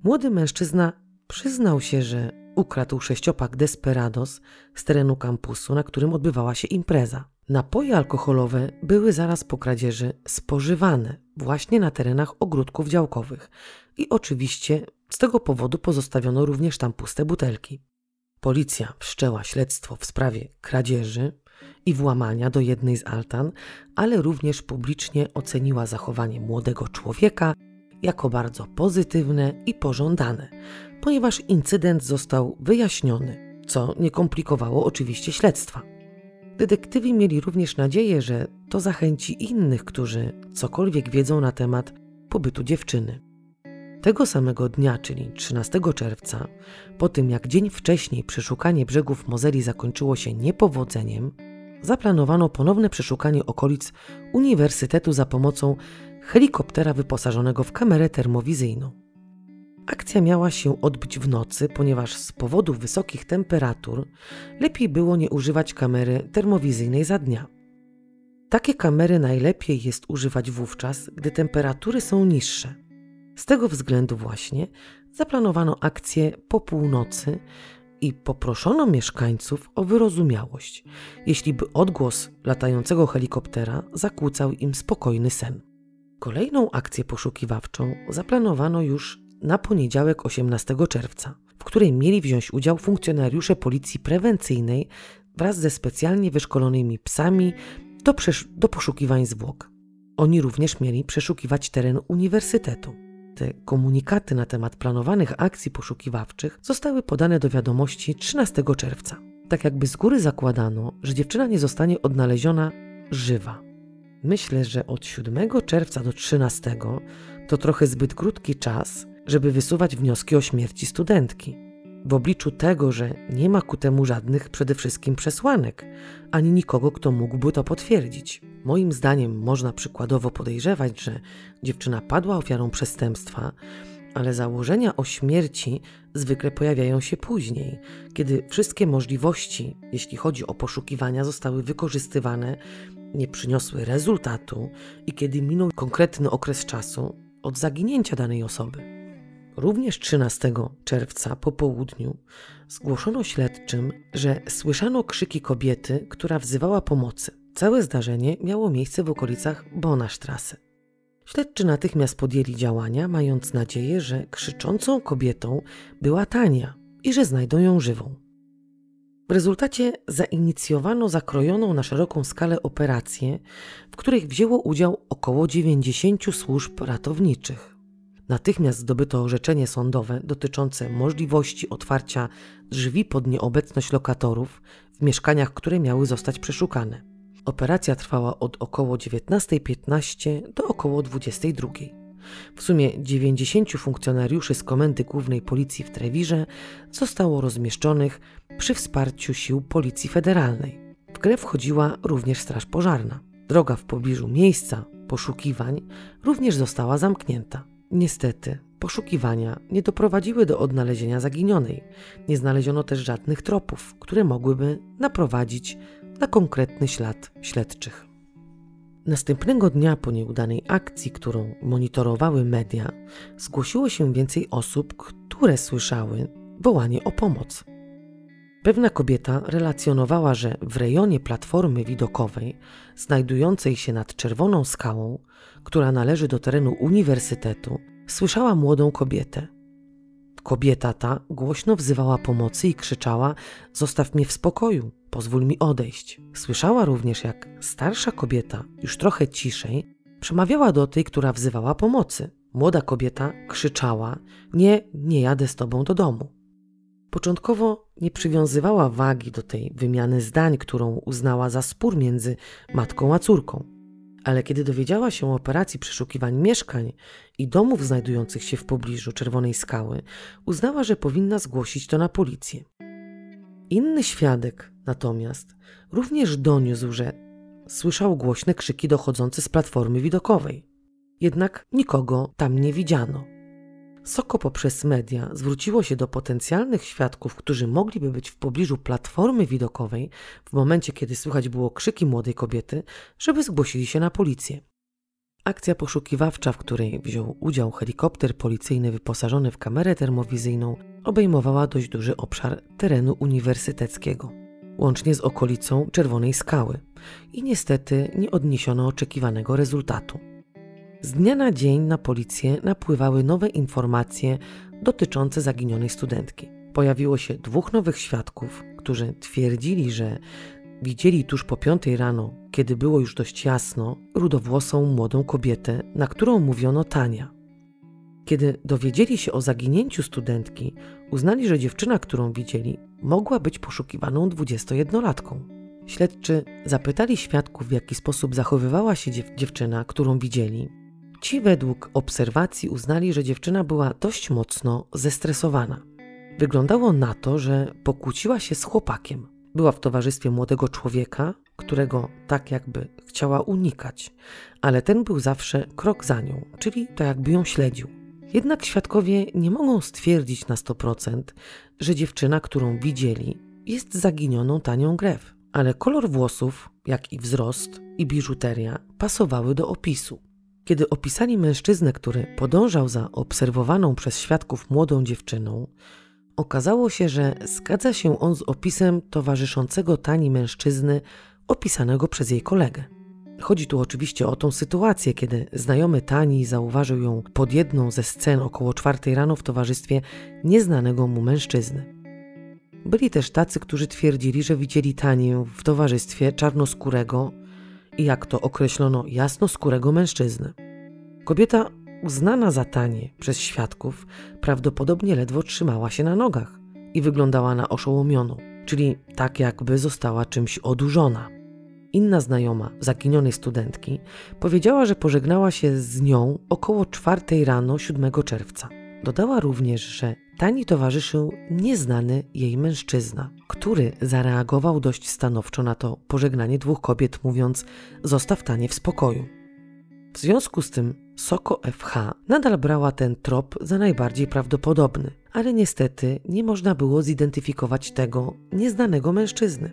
A: Młody mężczyzna przyznał się, że ukradł sześciopak Desperados z terenu kampusu, na którym odbywała się impreza. Napoje alkoholowe były zaraz po kradzieży spożywane właśnie na terenach ogródków działkowych i oczywiście z tego powodu pozostawiono również tam puste butelki. Policja wszczęła śledztwo w sprawie kradzieży i włamania do jednej z altan, ale również publicznie oceniła zachowanie młodego człowieka jako bardzo pozytywne i pożądane, ponieważ incydent został wyjaśniony, co nie komplikowało oczywiście śledztwa. Detektywi mieli również nadzieję, że to zachęci innych, którzy cokolwiek wiedzą na temat pobytu dziewczyny. Tego samego dnia, czyli 13 czerwca, po tym jak dzień wcześniej przeszukanie brzegów Mozeli zakończyło się niepowodzeniem, zaplanowano ponowne przeszukanie okolic uniwersytetu za pomocą helikoptera wyposażonego w kamerę termowizyjną. Akcja miała się odbyć w nocy, ponieważ z powodu wysokich temperatur lepiej było nie używać kamery termowizyjnej za dnia. Takie kamery najlepiej jest używać wówczas, gdy temperatury są niższe. Z tego względu właśnie zaplanowano akcję po północy i poproszono mieszkańców o wyrozumiałość, jeśli by odgłos latającego helikoptera zakłócał im spokojny sen. Kolejną akcję poszukiwawczą zaplanowano już na poniedziałek 18 czerwca, w której mieli wziąć udział funkcjonariusze policji prewencyjnej wraz ze specjalnie wyszkolonymi psami do, do poszukiwań zwłok. Oni również mieli przeszukiwać teren uniwersytetu. Te komunikaty na temat planowanych akcji poszukiwawczych zostały podane do wiadomości 13 czerwca. Tak jakby z góry zakładano, że dziewczyna nie zostanie odnaleziona żywa. Myślę, że od 7 czerwca do 13 to trochę zbyt krótki czas, żeby wysuwać wnioski o śmierci studentki. W obliczu tego, że nie ma ku temu żadnych przede wszystkim przesłanek, ani nikogo, kto mógłby to potwierdzić. Moim zdaniem można przykładowo podejrzewać, że dziewczyna padła ofiarą przestępstwa, ale założenia o śmierci zwykle pojawiają się później, kiedy wszystkie możliwości, jeśli chodzi o poszukiwania, zostały wykorzystywane, nie przyniosły rezultatu i kiedy minął konkretny okres czasu od zaginięcia danej osoby. Również 13 czerwca po południu zgłoszono śledczym, że słyszano krzyki kobiety, która wzywała pomocy. Całe zdarzenie miało miejsce w okolicach Bonasztrasy. Śledczy natychmiast podjęli działania, mając nadzieję, że krzyczącą kobietą była Tania i że znajdą ją żywą. W rezultacie zainicjowano zakrojoną na szeroką skalę operację, w których wzięło udział około 90 służb ratowniczych. Natychmiast zdobyto orzeczenie sądowe dotyczące możliwości otwarcia drzwi pod nieobecność lokatorów w mieszkaniach, które miały zostać przeszukane. Operacja trwała od około 19.15 do około 22.00. W sumie 90 funkcjonariuszy z Komendy Głównej Policji w Trewirze zostało rozmieszczonych przy wsparciu sił Policji Federalnej. W grę wchodziła również Straż Pożarna. Droga w pobliżu miejsca poszukiwań również została zamknięta. Niestety, poszukiwania nie doprowadziły do odnalezienia zaginionej. Nie znaleziono też żadnych tropów, które mogłyby naprowadzić na konkretny ślad śledczych. Następnego dnia po nieudanej akcji, którą monitorowały media, zgłosiło się więcej osób, które słyszały wołanie o pomoc. Pewna kobieta relacjonowała, że w rejonie platformy widokowej, znajdującej się nad czerwoną skałą, która należy do terenu uniwersytetu, słyszała młodą kobietę. Kobieta ta głośno wzywała pomocy i krzyczała: Zostaw mnie w spokoju, pozwól mi odejść. Słyszała również, jak starsza kobieta, już trochę ciszej, przemawiała do tej, która wzywała pomocy. Młoda kobieta krzyczała: Nie, nie jadę z tobą do domu. Początkowo nie przywiązywała wagi do tej wymiany zdań, którą uznała za spór między matką a córką. Ale kiedy dowiedziała się o operacji przeszukiwań mieszkań i domów znajdujących się w pobliżu Czerwonej Skały, uznała, że powinna zgłosić to na policję. Inny świadek natomiast również doniósł, że słyszał głośne krzyki dochodzące z platformy widokowej. Jednak nikogo tam nie widziano. Soko poprzez media zwróciło się do potencjalnych świadków, którzy mogliby być w pobliżu platformy widokowej w momencie, kiedy słychać było krzyki młodej kobiety, żeby zgłosili się na policję. Akcja poszukiwawcza, w której wziął udział helikopter policyjny wyposażony w kamerę termowizyjną, obejmowała dość duży obszar terenu uniwersyteckiego, łącznie z okolicą Czerwonej Skały i niestety nie odniesiono oczekiwanego rezultatu. Z dnia na dzień na policję napływały nowe informacje dotyczące zaginionej studentki. Pojawiło się dwóch nowych świadków, którzy twierdzili, że widzieli tuż po piątej rano, kiedy było już dość jasno, rudowłosą młodą kobietę, na którą mówiono Tania. Kiedy dowiedzieli się o zaginięciu studentki, uznali, że dziewczyna, którą widzieli, mogła być poszukiwaną 21-latką. Śledczy zapytali świadków, w jaki sposób zachowywała się dziew dziewczyna, którą widzieli, Ci według obserwacji uznali, że dziewczyna była dość mocno zestresowana. Wyglądało na to, że pokłóciła się z chłopakiem. Była w towarzystwie młodego człowieka, którego tak jakby chciała unikać, ale ten był zawsze krok za nią, czyli tak jakby ją śledził. Jednak świadkowie nie mogą stwierdzić na 100%, że dziewczyna, którą widzieli, jest zaginioną tanią grew, ale kolor włosów, jak i wzrost i biżuteria pasowały do opisu. Kiedy opisali mężczyznę, który podążał za obserwowaną przez świadków młodą dziewczyną, okazało się, że zgadza się on z opisem towarzyszącego tani mężczyzny opisanego przez jej kolegę. Chodzi tu oczywiście o tą sytuację, kiedy znajomy Tani zauważył ją pod jedną ze scen około czwartej rano w towarzystwie nieznanego mu mężczyzny. Byli też tacy, którzy twierdzili, że widzieli Tanię w towarzystwie czarnoskórego, i jak to określono jasnoskórego mężczyznę. Kobieta uznana za tanie przez świadków prawdopodobnie ledwo trzymała się na nogach i wyglądała na oszołomioną, czyli tak jakby została czymś odurzona. Inna znajoma zaginionej studentki powiedziała, że pożegnała się z nią około czwartej rano 7 czerwca. Dodała również, że Tani towarzyszył nieznany jej mężczyzna, który zareagował dość stanowczo na to pożegnanie dwóch kobiet, mówiąc: Zostaw Tanie w spokoju. W związku z tym Soko FH nadal brała ten trop za najbardziej prawdopodobny, ale niestety nie można było zidentyfikować tego nieznanego mężczyzny.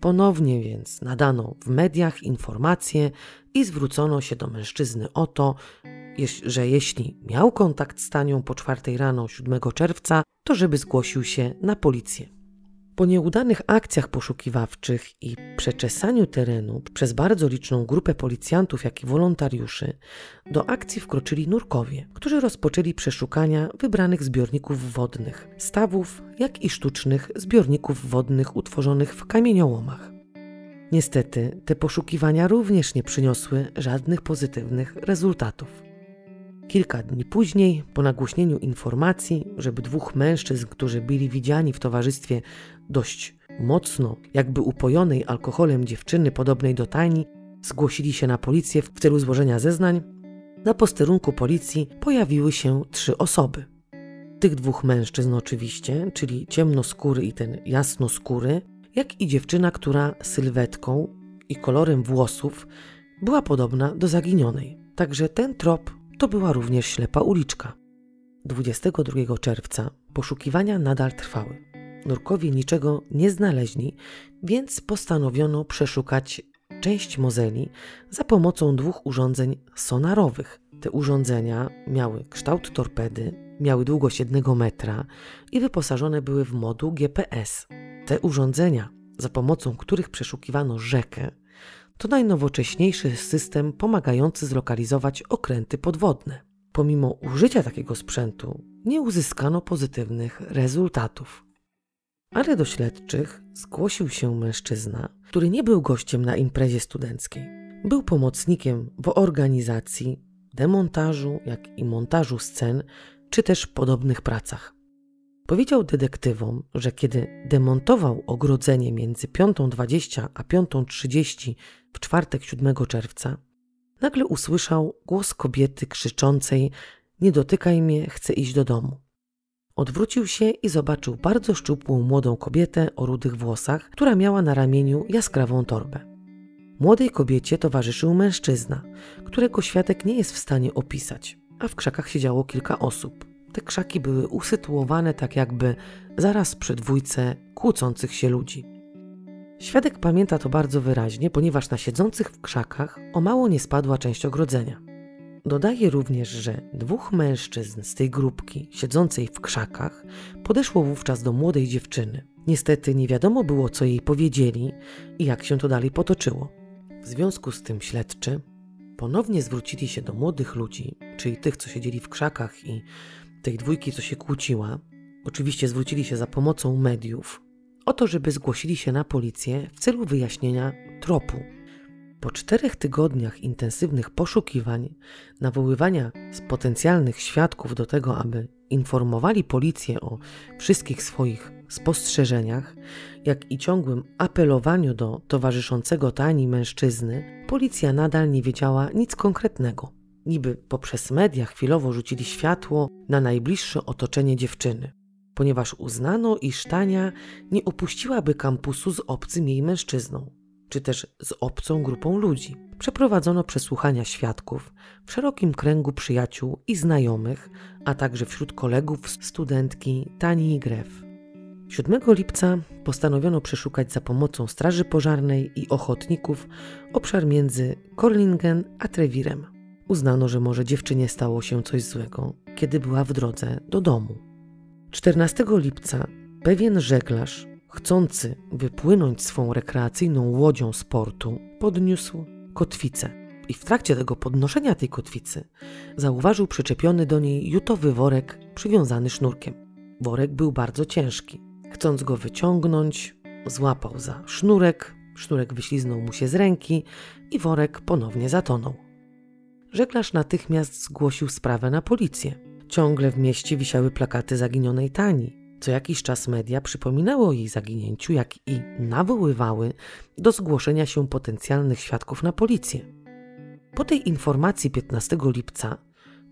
A: Ponownie więc nadano w mediach informacje i zwrócono się do mężczyzny o to, że jeśli miał kontakt z Tanią po czwartej rano 7 czerwca, to żeby zgłosił się na policję. Po nieudanych akcjach poszukiwawczych i przeczesaniu terenu przez bardzo liczną grupę policjantów, jak i wolontariuszy, do akcji wkroczyli nurkowie, którzy rozpoczęli przeszukania wybranych zbiorników wodnych, stawów, jak i sztucznych zbiorników wodnych utworzonych w kamieniołomach. Niestety, te poszukiwania również nie przyniosły żadnych pozytywnych rezultatów. Kilka dni później, po nagłośnieniu informacji, żeby dwóch mężczyzn, którzy byli widziani w towarzystwie dość mocno, jakby upojonej alkoholem dziewczyny podobnej do Tani, zgłosili się na policję w celu złożenia zeznań, na posterunku policji pojawiły się trzy osoby. Tych dwóch mężczyzn oczywiście, czyli ciemnoskóry i ten jasnoskóry, jak i dziewczyna, która sylwetką i kolorem włosów była podobna do zaginionej. Także ten trop to była również ślepa uliczka. 22 czerwca poszukiwania nadal trwały. Nurkowie niczego nie znaleźli, więc postanowiono przeszukać część Mozeli za pomocą dwóch urządzeń sonarowych. Te urządzenia miały kształt torpedy, miały długość jednego metra i wyposażone były w moduł GPS. Te urządzenia, za pomocą których przeszukiwano rzekę, to najnowocześniejszy system pomagający zlokalizować okręty podwodne. Pomimo użycia takiego sprzętu, nie uzyskano pozytywnych rezultatów. Ale do śledczych zgłosił się mężczyzna, który nie był gościem na imprezie studenckiej. Był pomocnikiem w organizacji, demontażu, jak i montażu scen, czy też podobnych pracach. Powiedział detektywom, że kiedy demontował ogrodzenie między 5.20 a 5.30 w czwartek 7 czerwca, nagle usłyszał głos kobiety krzyczącej: Nie dotykaj mnie, chcę iść do domu. Odwrócił się i zobaczył bardzo szczupłą młodą kobietę o rudych włosach, która miała na ramieniu jaskrawą torbę. Młodej kobiecie towarzyszył mężczyzna, którego świadek nie jest w stanie opisać, a w krzakach siedziało kilka osób. Te krzaki były usytuowane tak jakby zaraz przy dwójce kłócących się ludzi. Świadek pamięta to bardzo wyraźnie, ponieważ na siedzących w krzakach o mało nie spadła część ogrodzenia. Dodaje również, że dwóch mężczyzn z tej grupki siedzącej w krzakach podeszło wówczas do młodej dziewczyny. Niestety nie wiadomo było, co jej powiedzieli i jak się to dalej potoczyło. W związku z tym śledczy ponownie zwrócili się do młodych ludzi, czyli tych, co siedzieli w krzakach i tej dwójki, co się kłóciła. Oczywiście zwrócili się za pomocą mediów o to, żeby zgłosili się na policję w celu wyjaśnienia tropu po czterech tygodniach intensywnych poszukiwań, nawoływania z potencjalnych świadków do tego, aby informowali policję o wszystkich swoich spostrzeżeniach, jak i ciągłym apelowaniu do towarzyszącego tani mężczyzny, policja nadal nie wiedziała nic konkretnego. Niby poprzez media chwilowo rzucili światło na najbliższe otoczenie dziewczyny, ponieważ uznano, iż Tania nie opuściłaby kampusu z obcym jej mężczyzną czy też z obcą grupą ludzi. Przeprowadzono przesłuchania świadków w szerokim kręgu przyjaciół i znajomych, a także wśród kolegów studentki Tani Gref. 7 lipca postanowiono przeszukać za pomocą Straży Pożarnej i ochotników obszar między Korlingen a Trewirem. Uznano, że może dziewczynie stało się coś złego, kiedy była w drodze do domu. 14 lipca pewien żeglarz chcący wypłynąć swą rekreacyjną łodzią z portu, podniósł kotwicę. I w trakcie tego podnoszenia tej kotwicy zauważył przyczepiony do niej jutowy worek przywiązany sznurkiem. Worek był bardzo ciężki. Chcąc go wyciągnąć, złapał za sznurek, sznurek wyśliznął mu się z ręki i worek ponownie zatonął. Żeglarz natychmiast zgłosił sprawę na policję. Ciągle w mieście wisiały plakaty zaginionej Tani. Co jakiś czas media przypominały o jej zaginięciu, jak i nawoływały do zgłoszenia się potencjalnych świadków na policję. Po tej informacji 15 lipca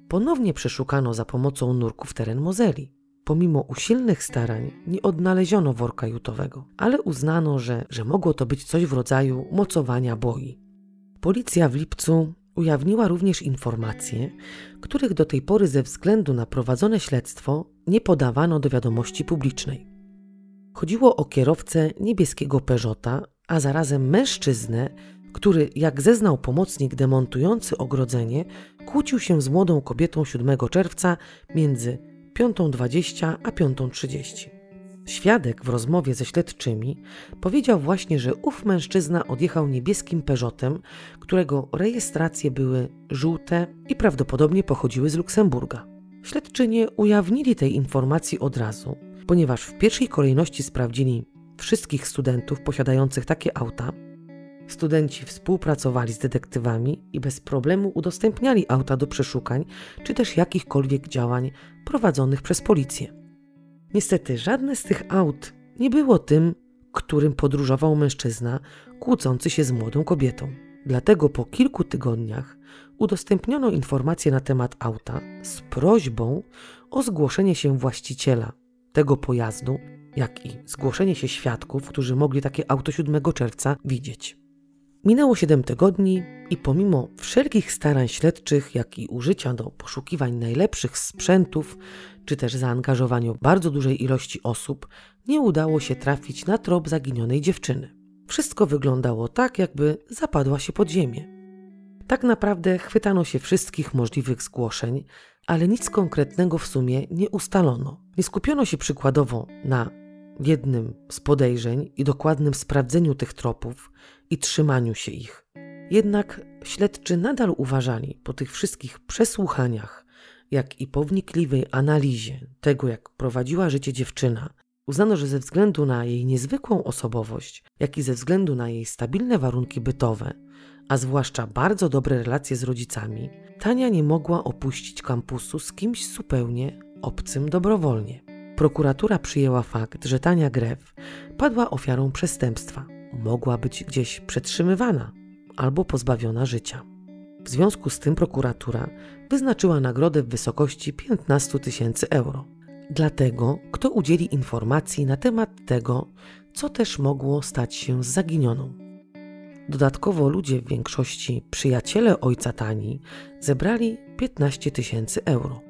A: ponownie przeszukano za pomocą nurków teren Mozeli. Pomimo usilnych starań nie odnaleziono worka jutowego, ale uznano, że, że mogło to być coś w rodzaju mocowania boi. Policja w lipcu ujawniła również informacje, których do tej pory ze względu na prowadzone śledztwo nie podawano do wiadomości publicznej. Chodziło o kierowcę niebieskiego Peugeota, a zarazem mężczyznę, który, jak zeznał pomocnik demontujący ogrodzenie, kłócił się z młodą kobietą 7 czerwca między 5.20 a 5.30. Świadek w rozmowie ze śledczymi powiedział właśnie, że ów mężczyzna odjechał niebieskim Peugeotem, którego rejestracje były żółte i prawdopodobnie pochodziły z Luksemburga. Śledczy nie ujawnili tej informacji od razu, ponieważ w pierwszej kolejności sprawdzili wszystkich studentów posiadających takie auta. Studenci współpracowali z detektywami i bez problemu udostępniali auta do przeszukań czy też jakichkolwiek działań prowadzonych przez policję. Niestety żadne z tych aut nie było tym, którym podróżował mężczyzna kłócący się z młodą kobietą. Dlatego po kilku tygodniach udostępniono informacje na temat auta z prośbą o zgłoszenie się właściciela tego pojazdu, jak i zgłoszenie się świadków, którzy mogli takie auto 7 czerwca widzieć. Minęło 7 tygodni i pomimo wszelkich starań śledczych, jak i użycia do poszukiwań najlepszych sprzętów, czy też zaangażowaniu bardzo dużej ilości osób, nie udało się trafić na trop zaginionej dziewczyny. Wszystko wyglądało tak, jakby zapadła się pod ziemię. Tak naprawdę chwytano się wszystkich możliwych zgłoszeń, ale nic konkretnego w sumie nie ustalono. Nie skupiono się przykładowo na jednym z podejrzeń i dokładnym sprawdzeniu tych tropów i trzymaniu się ich. Jednak śledczy nadal uważali po tych wszystkich przesłuchaniach, jak i po wnikliwej analizie tego, jak prowadziła życie dziewczyna, uznano, że ze względu na jej niezwykłą osobowość, jak i ze względu na jej stabilne warunki bytowe, a zwłaszcza bardzo dobre relacje z rodzicami, Tania nie mogła opuścić kampusu z kimś zupełnie obcym dobrowolnie. Prokuratura przyjęła fakt, że Tania Grew padła ofiarą przestępstwa. Mogła być gdzieś przetrzymywana albo pozbawiona życia. W związku z tym prokuratura wyznaczyła nagrodę w wysokości 15 tysięcy euro. Dlatego, kto udzieli informacji na temat tego, co też mogło stać się z zaginioną. Dodatkowo ludzie, w większości przyjaciele ojca Tani, zebrali 15 tysięcy euro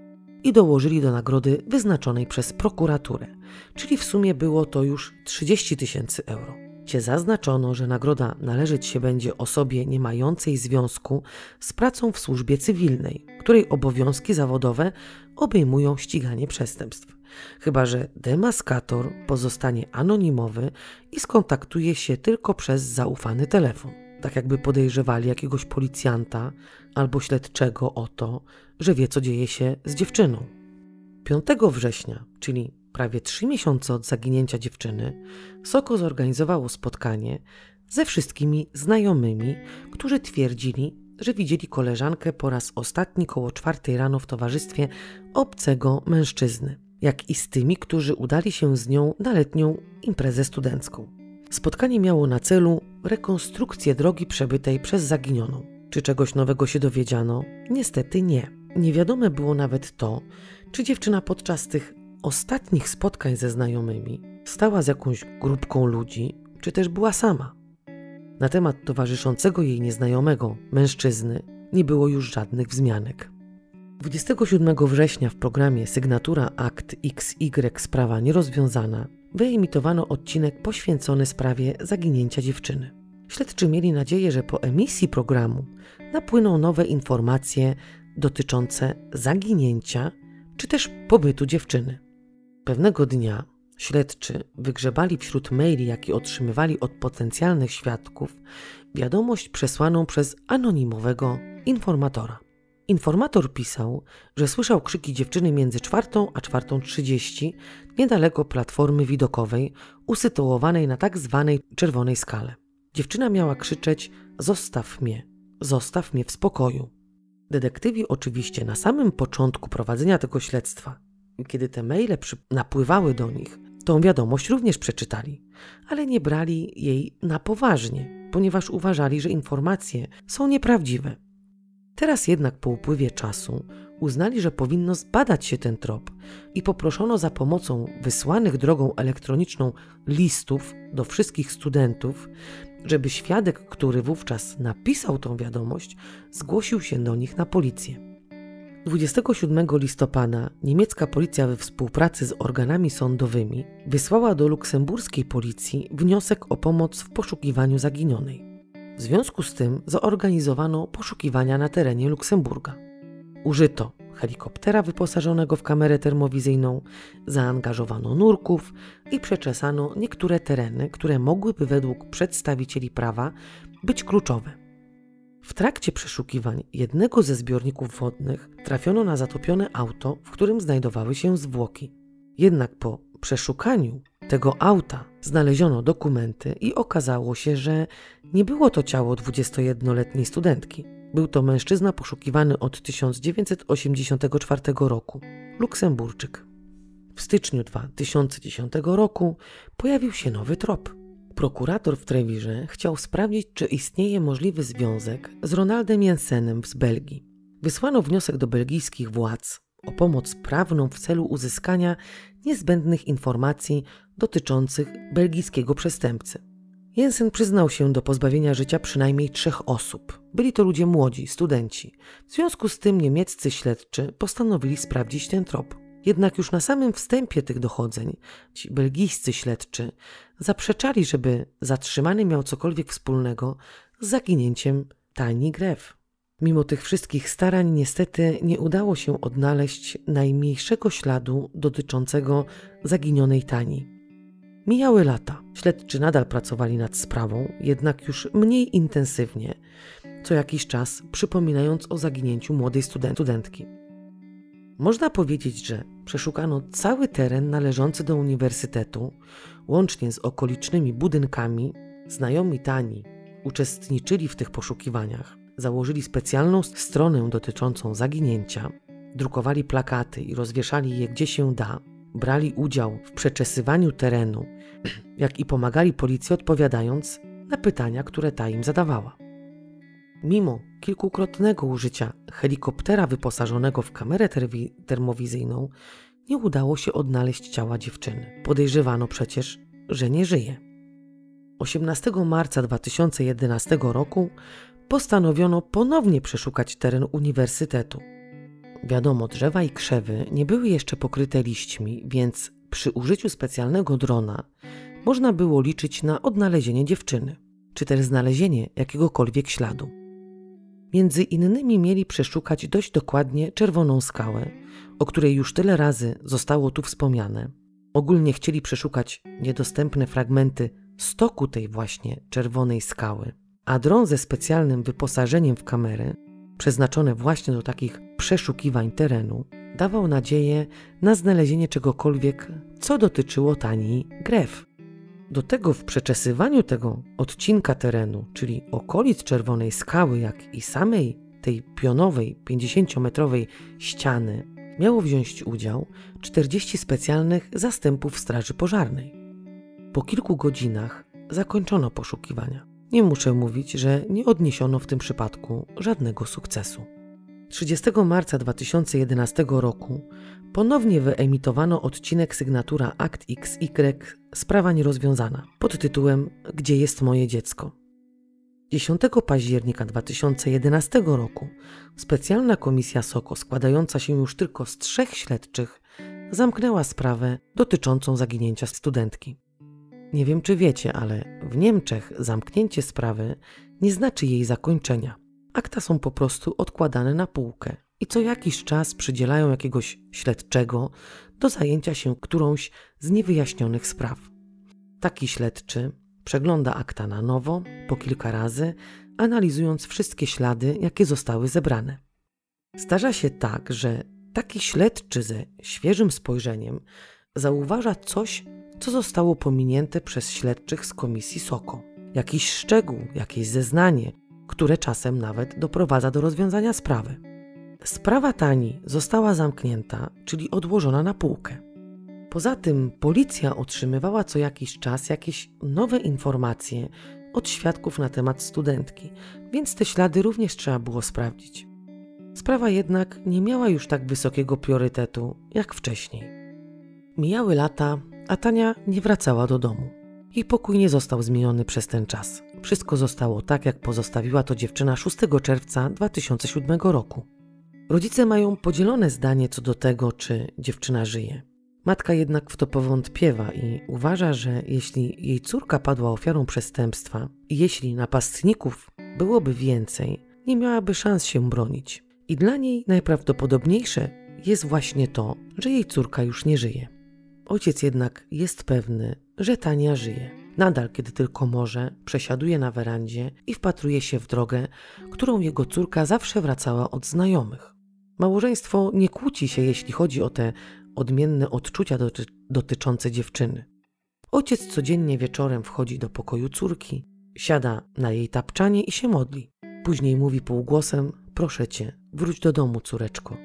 A: i dołożyli do nagrody wyznaczonej przez prokuraturę, czyli w sumie było to już 30 tysięcy euro. Cie zaznaczono, że nagroda należeć się będzie osobie nie mającej związku z pracą w służbie cywilnej, której obowiązki zawodowe obejmują ściganie przestępstw. Chyba, że demaskator pozostanie anonimowy i skontaktuje się tylko przez zaufany telefon. Tak jakby podejrzewali jakiegoś policjanta albo śledczego o to, że wie, co dzieje się z dziewczyną. 5 września, czyli prawie trzy miesiące od zaginięcia dziewczyny, Soko zorganizowało spotkanie ze wszystkimi znajomymi, którzy twierdzili, że widzieli koleżankę po raz ostatni koło czwartej rano w towarzystwie obcego mężczyzny, jak i z tymi, którzy udali się z nią na letnią imprezę studencką. Spotkanie miało na celu rekonstrukcję drogi przebytej przez zaginioną. Czy czegoś nowego się dowiedziano? Niestety nie. Niewiadome było nawet to, czy dziewczyna podczas tych ostatnich spotkań ze znajomymi stała z jakąś grupką ludzi, czy też była sama. Na temat towarzyszącego jej nieznajomego mężczyzny nie było już żadnych wzmianek. 27 września w programie Sygnatura Akt XY Sprawa Nierozwiązana wyemitowano odcinek poświęcony sprawie zaginięcia dziewczyny. Śledczy mieli nadzieję, że po emisji programu napłyną nowe informacje dotyczące zaginięcia czy też pobytu dziewczyny. Pewnego dnia śledczy wygrzebali wśród maili, jakie otrzymywali od potencjalnych świadków, wiadomość przesłaną przez anonimowego informatora. Informator pisał, że słyszał krzyki dziewczyny między czwartą a czwartą trzydzieści niedaleko platformy widokowej usytuowanej na tak zwanej czerwonej skale. Dziewczyna miała krzyczeć: Zostaw mnie, zostaw mnie w spokoju. Detektywi oczywiście na samym początku prowadzenia tego śledztwa, kiedy te maile napływały do nich, tą wiadomość również przeczytali, ale nie brali jej na poważnie, ponieważ uważali, że informacje są nieprawdziwe. Teraz jednak po upływie czasu uznali, że powinno zbadać się ten trop i poproszono za pomocą wysłanych drogą elektroniczną listów do wszystkich studentów, żeby świadek, który wówczas napisał tą wiadomość, zgłosił się do nich na policję. 27 listopada niemiecka policja we współpracy z organami sądowymi wysłała do luksemburskiej policji wniosek o pomoc w poszukiwaniu zaginionej. W związku z tym zorganizowano poszukiwania na terenie Luksemburga. Użyto helikoptera wyposażonego w kamerę termowizyjną, zaangażowano nurków i przeczesano niektóre tereny, które mogłyby według przedstawicieli prawa być kluczowe. W trakcie przeszukiwań jednego ze zbiorników wodnych trafiono na zatopione auto, w którym znajdowały się zwłoki. Jednak po przeszukaniu tego auta znaleziono dokumenty i okazało się, że nie było to ciało 21-letniej studentki. Był to mężczyzna poszukiwany od 1984 roku, Luksemburczyk. W styczniu 2010 roku pojawił się nowy trop. Prokurator w Trewirze chciał sprawdzić, czy istnieje możliwy związek z Ronaldem Jensenem z Belgii. Wysłano wniosek do belgijskich władz o pomoc prawną w celu uzyskania niezbędnych informacji dotyczących belgijskiego przestępcy. Jensen przyznał się do pozbawienia życia przynajmniej trzech osób. Byli to ludzie młodzi, studenci. W związku z tym niemieccy śledczy postanowili sprawdzić ten trop. Jednak już na samym wstępie tych dochodzeń ci belgijscy śledczy zaprzeczali, żeby zatrzymany miał cokolwiek wspólnego z zaginięciem Tani Gref. Mimo tych wszystkich starań, niestety nie udało się odnaleźć najmniejszego śladu dotyczącego zaginionej Tani. Mijały lata. Śledczy nadal pracowali nad sprawą, jednak już mniej intensywnie, co jakiś czas przypominając o zaginięciu młodej studentki. Można powiedzieć, że przeszukano cały teren należący do uniwersytetu, łącznie z okolicznymi budynkami. Znajomi Tani uczestniczyli w tych poszukiwaniach założyli specjalną stronę dotyczącą zaginięcia, drukowali plakaty i rozwieszali je gdzie się da, brali udział w przeczesywaniu terenu, jak i pomagali policji odpowiadając na pytania, które ta im zadawała. Mimo kilkukrotnego użycia helikoptera wyposażonego w kamerę termowizyjną, nie udało się odnaleźć ciała dziewczyny. Podejrzewano przecież, że nie żyje. 18 marca 2011 roku postanowiono ponownie przeszukać teren uniwersytetu. Wiadomo, drzewa i krzewy nie były jeszcze pokryte liśćmi, więc przy użyciu specjalnego drona można było liczyć na odnalezienie dziewczyny, czy też znalezienie jakiegokolwiek śladu. Między innymi mieli przeszukać dość dokładnie czerwoną skałę, o której już tyle razy zostało tu wspomniane. Ogólnie chcieli przeszukać niedostępne fragmenty stoku tej właśnie czerwonej skały a dron ze specjalnym wyposażeniem w kamerę, przeznaczone właśnie do takich przeszukiwań terenu, dawał nadzieję na znalezienie czegokolwiek, co dotyczyło tani gref. Do tego w przeczesywaniu tego odcinka terenu, czyli okolic Czerwonej Skały, jak i samej tej pionowej 50-metrowej ściany, miało wziąć udział 40 specjalnych zastępów Straży Pożarnej. Po kilku godzinach zakończono poszukiwania. Nie muszę mówić, że nie odniesiono w tym przypadku żadnego sukcesu. 30 marca 2011 roku ponownie wyemitowano odcinek sygnatura Akt XY Sprawa nierozwiązana pod tytułem Gdzie jest moje dziecko? 10 października 2011 roku specjalna komisja SOKO, składająca się już tylko z trzech śledczych, zamknęła sprawę dotyczącą zaginięcia studentki. Nie wiem, czy wiecie, ale w Niemczech zamknięcie sprawy nie znaczy jej zakończenia. Akta są po prostu odkładane na półkę i co jakiś czas przydzielają jakiegoś śledczego do zajęcia się którąś z niewyjaśnionych spraw. Taki śledczy przegląda akta na nowo, po kilka razy, analizując wszystkie ślady, jakie zostały zebrane. Zdarza się tak, że taki śledczy ze świeżym spojrzeniem zauważa coś, co zostało pominięte przez śledczych z komisji SOKO. Jakiś szczegół, jakieś zeznanie, które czasem nawet doprowadza do rozwiązania sprawy. Sprawa Tani została zamknięta, czyli odłożona na półkę. Poza tym policja otrzymywała co jakiś czas jakieś nowe informacje od świadków na temat studentki, więc te ślady również trzeba było sprawdzić. Sprawa jednak nie miała już tak wysokiego priorytetu jak wcześniej. Mijały lata, a Tania nie wracała do domu. Jej pokój nie został zmieniony przez ten czas. Wszystko zostało tak, jak pozostawiła to dziewczyna 6 czerwca 2007 roku. Rodzice mają podzielone zdanie co do tego, czy dziewczyna żyje. Matka jednak w to powątpiewa i uważa, że jeśli jej córka padła ofiarą przestępstwa i jeśli napastników byłoby więcej, nie miałaby szans się bronić. I dla niej najprawdopodobniejsze jest właśnie to, że jej córka już nie żyje. Ojciec jednak jest pewny, że Tania żyje. Nadal, kiedy tylko może, przesiaduje na werandzie i wpatruje się w drogę, którą jego córka zawsze wracała od znajomych. Małżeństwo nie kłóci się, jeśli chodzi o te odmienne odczucia doty dotyczące dziewczyny. Ojciec codziennie wieczorem wchodzi do pokoju córki, siada na jej tapczanie i się modli. Później mówi półgłosem: Proszę cię, wróć do domu, córeczko.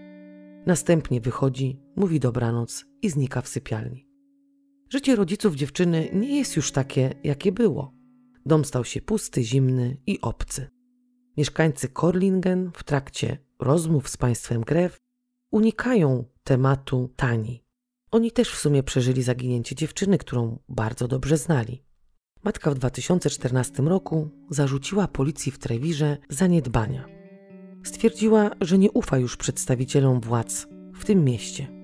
A: Następnie wychodzi, mówi dobranoc i znika w sypialni. Życie rodziców dziewczyny nie jest już takie, jakie było. Dom stał się pusty, zimny i obcy. Mieszkańcy Korlingen w trakcie rozmów z państwem Gref unikają tematu tani. Oni też w sumie przeżyli zaginięcie dziewczyny, którą bardzo dobrze znali. Matka w 2014 roku zarzuciła policji w Trewirze zaniedbania. Stwierdziła, że nie ufa już przedstawicielom władz w tym mieście.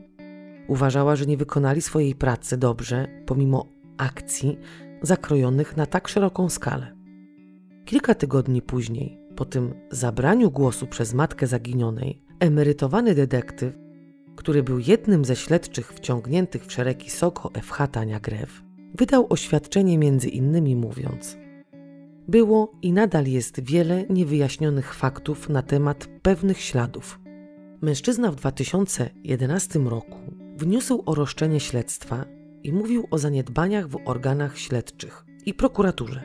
A: Uważała, że nie wykonali swojej pracy dobrze, pomimo akcji zakrojonych na tak szeroką skalę. Kilka tygodni później, po tym zabraniu głosu przez matkę zaginionej, emerytowany detektyw, który był jednym ze śledczych wciągniętych w szeregi Soko FH Tania Grew, wydał oświadczenie między innymi mówiąc Było i nadal jest wiele niewyjaśnionych faktów na temat pewnych śladów. Mężczyzna w 2011 roku wniósł o roszczenie śledztwa i mówił o zaniedbaniach w organach śledczych i prokuraturze.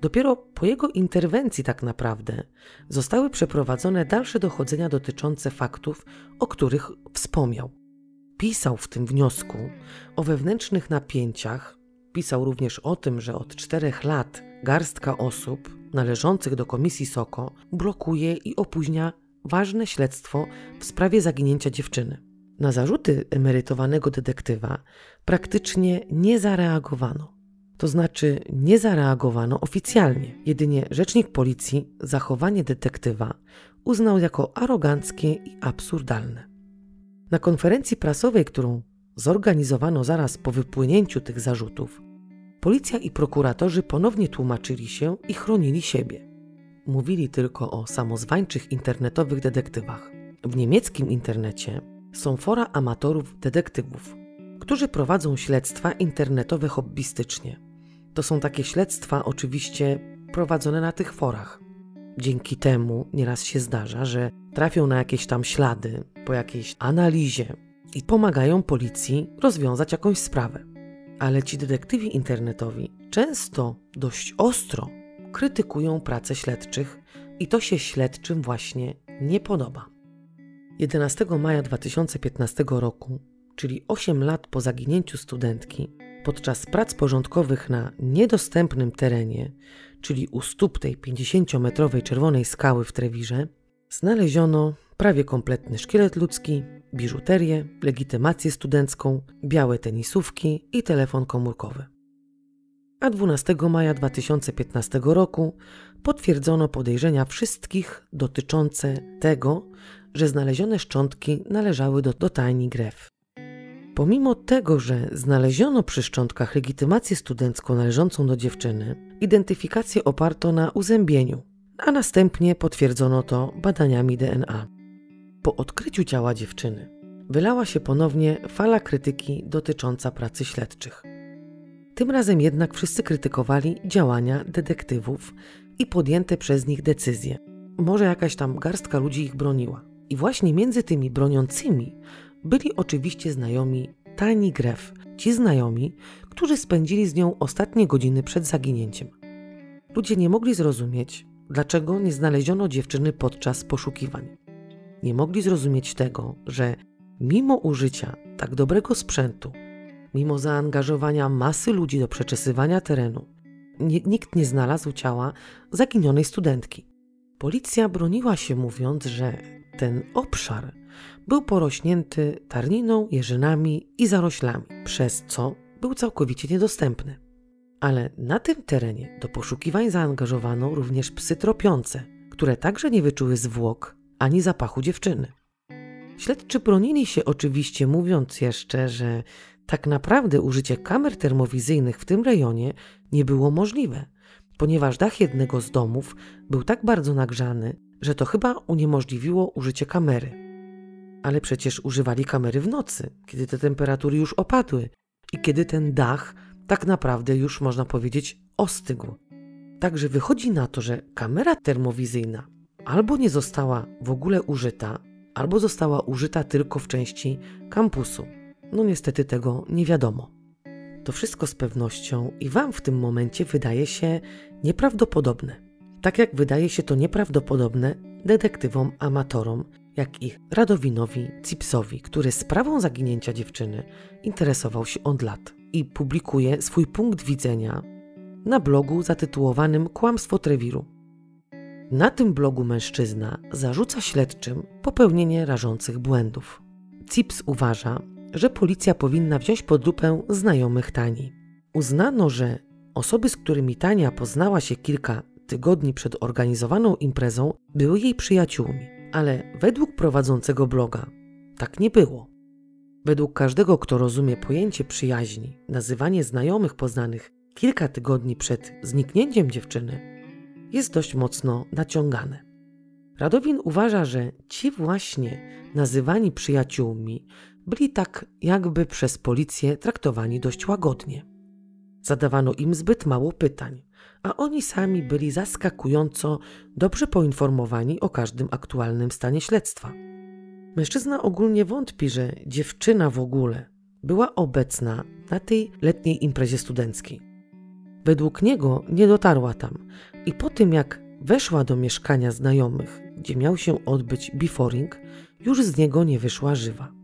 A: Dopiero po jego interwencji, tak naprawdę, zostały przeprowadzone dalsze dochodzenia dotyczące faktów, o których wspomniał. Pisał w tym wniosku o wewnętrznych napięciach, pisał również o tym, że od czterech lat garstka osób należących do komisji SOKO blokuje i opóźnia ważne śledztwo w sprawie zaginięcia dziewczyny. Na zarzuty emerytowanego detektywa praktycznie nie zareagowano. To znaczy nie zareagowano oficjalnie. Jedynie rzecznik policji zachowanie detektywa uznał jako aroganckie i absurdalne. Na konferencji prasowej, którą zorganizowano zaraz po wypłynięciu tych zarzutów, policja i prokuratorzy ponownie tłumaczyli się i chronili siebie. Mówili tylko o samozwańczych internetowych detektywach. W niemieckim internecie są fora amatorów detektywów, którzy prowadzą śledztwa internetowe hobbystycznie. To są takie śledztwa oczywiście prowadzone na tych forach. Dzięki temu nieraz się zdarza, że trafią na jakieś tam ślady po jakiejś analizie i pomagają policji rozwiązać jakąś sprawę. Ale ci detektywi internetowi często dość ostro krytykują pracę śledczych i to się śledczym właśnie nie podoba. 11 maja 2015 roku, czyli 8 lat po zaginięciu studentki, podczas prac porządkowych na niedostępnym terenie, czyli u stóp tej 50-metrowej czerwonej skały w Trewirze, znaleziono prawie kompletny szkielet ludzki, biżuterię, legitymację studencką, białe tenisówki i telefon komórkowy. A 12 maja 2015 roku potwierdzono podejrzenia wszystkich dotyczące tego, że znalezione szczątki należały do, do tajni Gref. Pomimo tego, że znaleziono przy szczątkach legitymację studencką należącą do dziewczyny, identyfikację oparto na uzębieniu, a następnie potwierdzono to badaniami DNA. Po odkryciu ciała dziewczyny wylała się ponownie fala krytyki dotycząca pracy śledczych. Tym razem jednak wszyscy krytykowali działania detektywów i podjęte przez nich decyzje. Może jakaś tam garstka ludzi ich broniła. I właśnie między tymi broniącymi byli oczywiście znajomi Tani Gref, ci znajomi, którzy spędzili z nią ostatnie godziny przed zaginięciem. Ludzie nie mogli zrozumieć, dlaczego nie znaleziono dziewczyny podczas poszukiwań. Nie mogli zrozumieć tego, że mimo użycia tak dobrego sprzętu, mimo zaangażowania masy ludzi do przeczesywania terenu, nikt nie znalazł ciała zaginionej studentki. Policja broniła się mówiąc, że ten obszar był porośnięty tarniną, jeżynami i zaroślami, przez co był całkowicie niedostępny. Ale na tym terenie do poszukiwań zaangażowano również psy tropiące, które także nie wyczuły zwłok ani zapachu dziewczyny. Śledczy bronili się oczywiście, mówiąc jeszcze, że tak naprawdę użycie kamer termowizyjnych w tym rejonie nie było możliwe, ponieważ dach jednego z domów był tak bardzo nagrzany, że to chyba uniemożliwiło użycie kamery. Ale przecież używali kamery w nocy, kiedy te temperatury już opadły i kiedy ten dach tak naprawdę już można powiedzieć ostygł. Także wychodzi na to, że kamera termowizyjna albo nie została w ogóle użyta, albo została użyta tylko w części kampusu. No niestety tego nie wiadomo. To wszystko z pewnością i Wam w tym momencie wydaje się nieprawdopodobne. Tak jak wydaje się to nieprawdopodobne detektywom amatorom, jak i Radowinowi Cipsowi, który sprawą zaginięcia dziewczyny interesował się od lat i publikuje swój punkt widzenia na blogu zatytułowanym Kłamstwo Trewiru. Na tym blogu mężczyzna zarzuca śledczym popełnienie rażących błędów. Cips uważa, że policja powinna wziąć pod lupę znajomych Tani. Uznano, że osoby, z którymi Tania poznała się kilka tygodni przed organizowaną imprezą, były jej przyjaciółmi, ale według prowadzącego bloga tak nie było. Według każdego, kto rozumie pojęcie przyjaźni, nazywanie znajomych poznanych kilka tygodni przed zniknięciem dziewczyny jest dość mocno naciągane. Radowin uważa, że ci właśnie nazywani przyjaciółmi byli tak jakby przez policję traktowani dość łagodnie. Zadawano im zbyt mało pytań, a oni sami byli zaskakująco dobrze poinformowani o każdym aktualnym stanie śledztwa. Mężczyzna ogólnie wątpi, że dziewczyna w ogóle była obecna na tej letniej imprezie studenckiej. Według niego nie dotarła tam i po tym jak weszła do mieszkania znajomych, gdzie miał się odbyć beforing, już z niego nie wyszła żywa.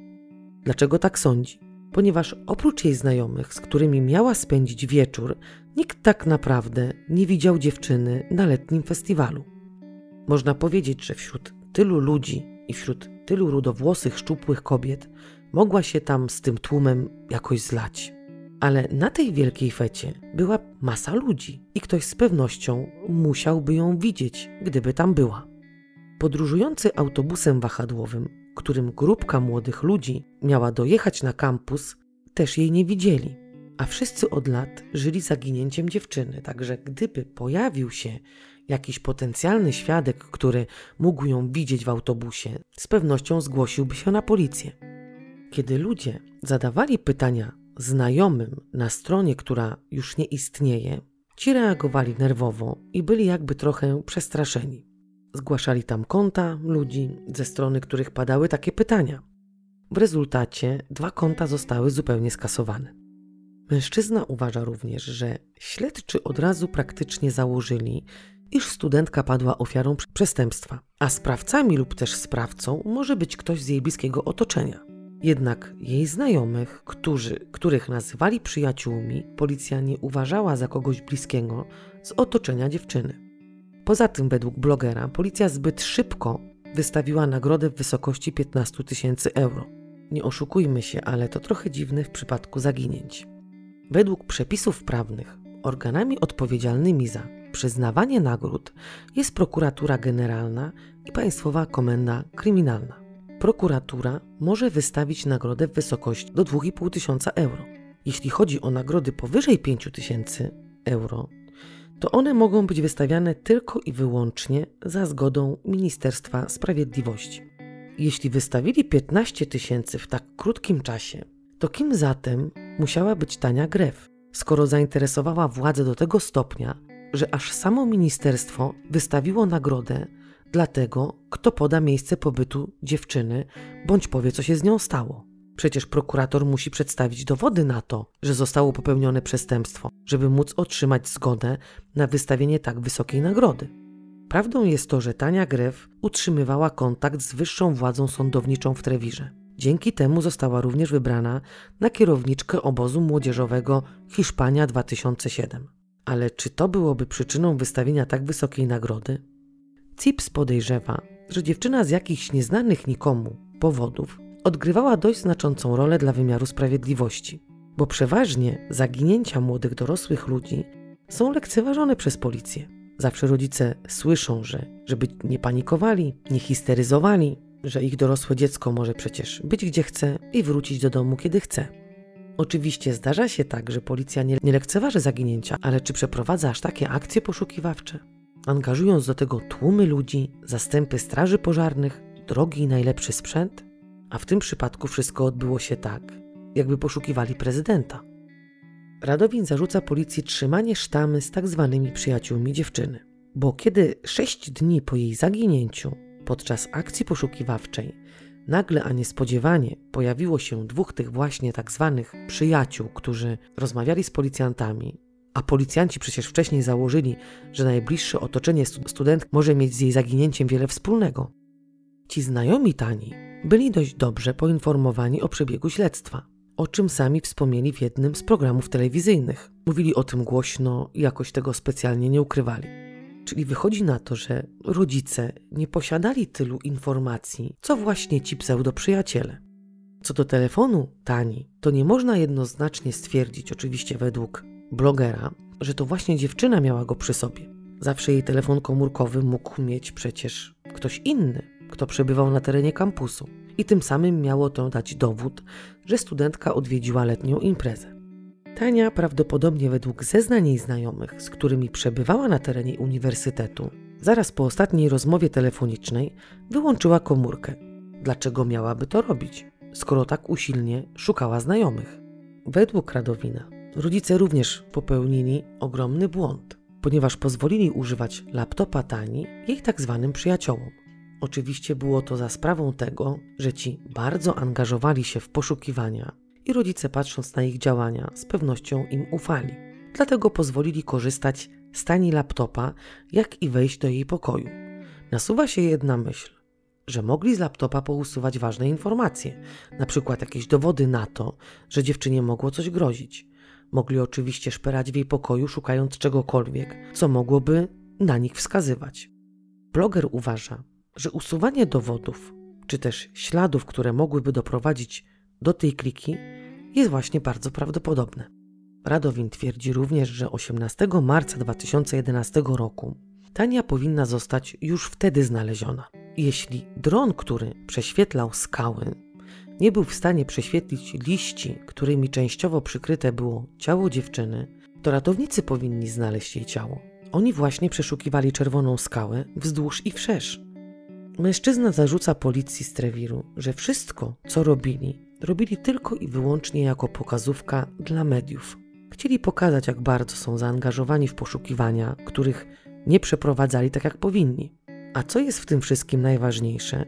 A: Dlaczego tak sądzi? Ponieważ oprócz jej znajomych, z którymi miała spędzić wieczór, nikt tak naprawdę nie widział dziewczyny na letnim festiwalu. Można powiedzieć, że wśród tylu ludzi i wśród tylu rudowłosych, szczupłych kobiet mogła się tam z tym tłumem jakoś zlać. Ale na tej wielkiej fecie była masa ludzi i ktoś z pewnością musiałby ją widzieć, gdyby tam była. Podróżujący autobusem wahadłowym, którym grupka młodych ludzi miała dojechać na kampus, też jej nie widzieli. A wszyscy od lat żyli zaginięciem dziewczyny, także gdyby pojawił się jakiś potencjalny świadek, który mógł ją widzieć w autobusie, z pewnością zgłosiłby się na policję. Kiedy ludzie zadawali pytania znajomym na stronie, która już nie istnieje, ci reagowali nerwowo i byli jakby trochę przestraszeni. Zgłaszali tam konta ludzi, ze strony których padały takie pytania. W rezultacie dwa konta zostały zupełnie skasowane. Mężczyzna uważa również, że śledczy od razu praktycznie założyli, iż studentka padła ofiarą przestępstwa, a sprawcami lub też sprawcą może być ktoś z jej bliskiego otoczenia. Jednak jej znajomych, którzy, których nazywali przyjaciółmi, policja nie uważała za kogoś bliskiego z otoczenia dziewczyny. Poza tym, według blogera, policja zbyt szybko wystawiła nagrodę w wysokości 15 tysięcy euro. Nie oszukujmy się, ale to trochę dziwne w przypadku zaginięć. Według przepisów prawnych, organami odpowiedzialnymi za przyznawanie nagród jest prokuratura generalna i Państwowa Komenda Kryminalna. Prokuratura może wystawić nagrodę w wysokości do 2,5 tysiąca euro. Jeśli chodzi o nagrody powyżej 5 tysięcy euro, to one mogą być wystawiane tylko i wyłącznie za zgodą Ministerstwa Sprawiedliwości. Jeśli wystawili 15 tysięcy w tak krótkim czasie, to kim zatem musiała być tania grew, skoro zainteresowała władzę do tego stopnia, że aż samo ministerstwo wystawiło nagrodę dla tego, kto poda miejsce pobytu dziewczyny bądź powie, co się z nią stało. Przecież prokurator musi przedstawić dowody na to, że zostało popełnione przestępstwo, żeby móc otrzymać zgodę na wystawienie tak wysokiej nagrody. Prawdą jest to, że Tania Grew utrzymywała kontakt z wyższą władzą sądowniczą w Trewirze. Dzięki temu została również wybrana na kierowniczkę obozu młodzieżowego Hiszpania 2007. Ale czy to byłoby przyczyną wystawienia tak wysokiej nagrody? Cips podejrzewa, że dziewczyna z jakichś nieznanych nikomu powodów odgrywała dość znaczącą rolę dla wymiaru sprawiedliwości, bo przeważnie zaginięcia młodych dorosłych ludzi są lekceważone przez policję. Zawsze rodzice słyszą, że żeby nie panikowali, nie histeryzowali, że ich dorosłe dziecko może przecież być gdzie chce i wrócić do domu kiedy chce. Oczywiście zdarza się tak, że policja nie, nie lekceważy zaginięcia, ale czy przeprowadza aż takie akcje poszukiwawcze? Angażując do tego tłumy ludzi, zastępy straży pożarnych, drogi i najlepszy sprzęt? A w tym przypadku wszystko odbyło się tak, jakby poszukiwali prezydenta. Radowin zarzuca policji trzymanie sztamy z tak zwanymi przyjaciółmi dziewczyny, bo kiedy sześć dni po jej zaginięciu, podczas akcji poszukiwawczej, nagle, a niespodziewanie pojawiło się dwóch tych właśnie tak zwanych przyjaciół, którzy rozmawiali z policjantami, a policjanci przecież wcześniej założyli, że najbliższe otoczenie student może mieć z jej zaginięciem wiele wspólnego. Ci znajomi Tani byli dość dobrze poinformowani o przebiegu śledztwa, o czym sami wspomnieli w jednym z programów telewizyjnych. Mówili o tym głośno jakoś tego specjalnie nie ukrywali. Czyli wychodzi na to, że rodzice nie posiadali tylu informacji, co właśnie ci pseudoprzyjaciele. Co do telefonu Tani, to nie można jednoznacznie stwierdzić, oczywiście według blogera, że to właśnie dziewczyna miała go przy sobie. Zawsze jej telefon komórkowy mógł mieć przecież ktoś inny, kto przebywał na terenie kampusu. I tym samym miało to dać dowód, że studentka odwiedziła letnią imprezę. Tania prawdopodobnie według zeznań jej znajomych, z którymi przebywała na terenie uniwersytetu, zaraz po ostatniej rozmowie telefonicznej wyłączyła komórkę. Dlaczego miałaby to robić, skoro tak usilnie szukała znajomych? Według Radowina rodzice również popełnili ogromny błąd, ponieważ pozwolili używać laptopa Tani jej tak zwanym przyjaciołom. Oczywiście było to za sprawą tego, że ci bardzo angażowali się w poszukiwania i rodzice, patrząc na ich działania, z pewnością im ufali. Dlatego pozwolili korzystać z tani laptopa, jak i wejść do jej pokoju. Nasuwa się jedna myśl, że mogli z laptopa pousuwać ważne informacje, na przykład jakieś dowody na to, że dziewczynie mogło coś grozić. Mogli oczywiście szperać w jej pokoju, szukając czegokolwiek, co mogłoby na nich wskazywać. Bloger uważa, że usuwanie dowodów, czy też śladów, które mogłyby doprowadzić do tej kliki, jest właśnie bardzo prawdopodobne. Radowin twierdzi również, że 18 marca 2011 roku Tania powinna zostać już wtedy znaleziona. Jeśli dron, który prześwietlał skały, nie był w stanie prześwietlić liści, którymi częściowo przykryte było ciało dziewczyny, to ratownicy powinni znaleźć jej ciało. Oni właśnie przeszukiwali czerwoną skałę wzdłuż i wszerz. Mężczyzna zarzuca policji z Trewiru, że wszystko, co robili, robili tylko i wyłącznie jako pokazówka dla mediów. Chcieli pokazać, jak bardzo są zaangażowani w poszukiwania, których nie przeprowadzali tak, jak powinni. A co jest w tym wszystkim najważniejsze,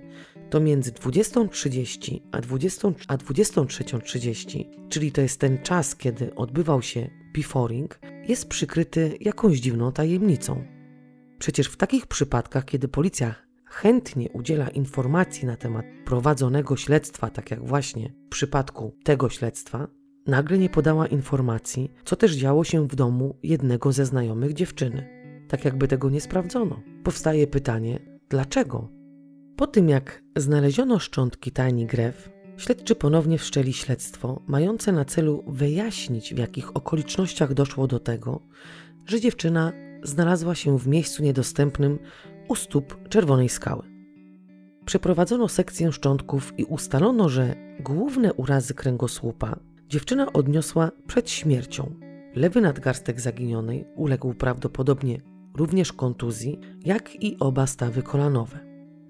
A: to między 20.30 a, 20, a 23.30, czyli to jest ten czas, kiedy odbywał się beforing, jest przykryty jakąś dziwną tajemnicą. Przecież w takich przypadkach, kiedy policja chętnie udziela informacji na temat prowadzonego śledztwa, tak jak właśnie w przypadku tego śledztwa, nagle nie podała informacji, co też działo się w domu jednego ze znajomych dziewczyny. Tak jakby tego nie sprawdzono. Powstaje pytanie, dlaczego? Po tym jak znaleziono szczątki Tani Grew, śledczy ponownie wszczęli śledztwo mające na celu wyjaśnić, w jakich okolicznościach doszło do tego, że dziewczyna znalazła się w miejscu niedostępnym u stóp czerwonej skały. Przeprowadzono sekcję szczątków i ustalono, że główne urazy kręgosłupa dziewczyna odniosła przed śmiercią. Lewy nadgarstek zaginionej uległ prawdopodobnie również kontuzji, jak i oba stawy kolanowe.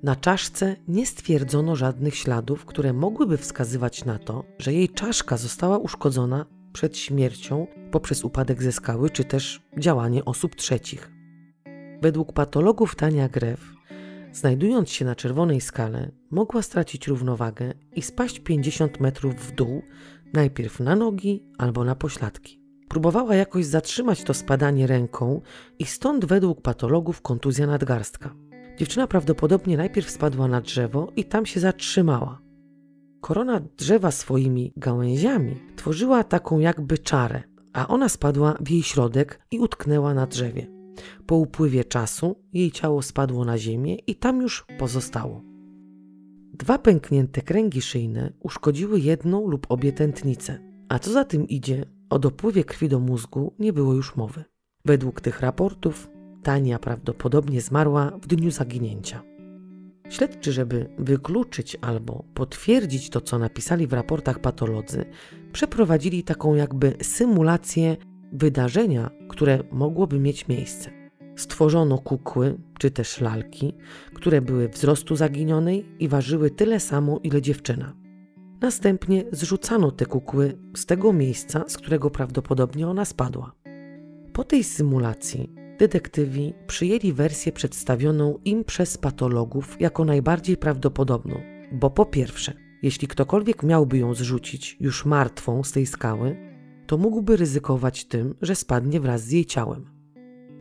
A: Na czaszce nie stwierdzono żadnych śladów, które mogłyby wskazywać na to, że jej czaszka została uszkodzona przed śmiercią poprzez upadek ze skały czy też działanie osób trzecich. Według patologów Tania Grew, znajdując się na czerwonej skale, mogła stracić równowagę i spaść 50 metrów w dół, najpierw na nogi albo na pośladki. Próbowała jakoś zatrzymać to spadanie ręką i stąd według patologów kontuzja nadgarstka. Dziewczyna prawdopodobnie najpierw spadła na drzewo i tam się zatrzymała. Korona drzewa swoimi gałęziami tworzyła taką jakby czarę, a ona spadła w jej środek i utknęła na drzewie. Po upływie czasu jej ciało spadło na ziemię i tam już pozostało. Dwa pęknięte kręgi szyjne uszkodziły jedną lub obie tętnice, a co za tym idzie, o dopływie krwi do mózgu nie było już mowy. Według tych raportów Tania prawdopodobnie zmarła w dniu zaginięcia. Śledczy, żeby wykluczyć albo potwierdzić to, co napisali w raportach patolodzy, przeprowadzili taką jakby symulację wydarzenia, które mogłoby mieć miejsce. Stworzono kukły, czy też lalki, które były wzrostu zaginionej i ważyły tyle samo, ile dziewczyna. Następnie zrzucano te kukły z tego miejsca, z którego prawdopodobnie ona spadła. Po tej symulacji detektywi przyjęli wersję przedstawioną im przez patologów jako najbardziej prawdopodobną, bo po pierwsze, jeśli ktokolwiek miałby ją zrzucić już martwą z tej skały, to mógłby ryzykować tym, że spadnie wraz z jej ciałem.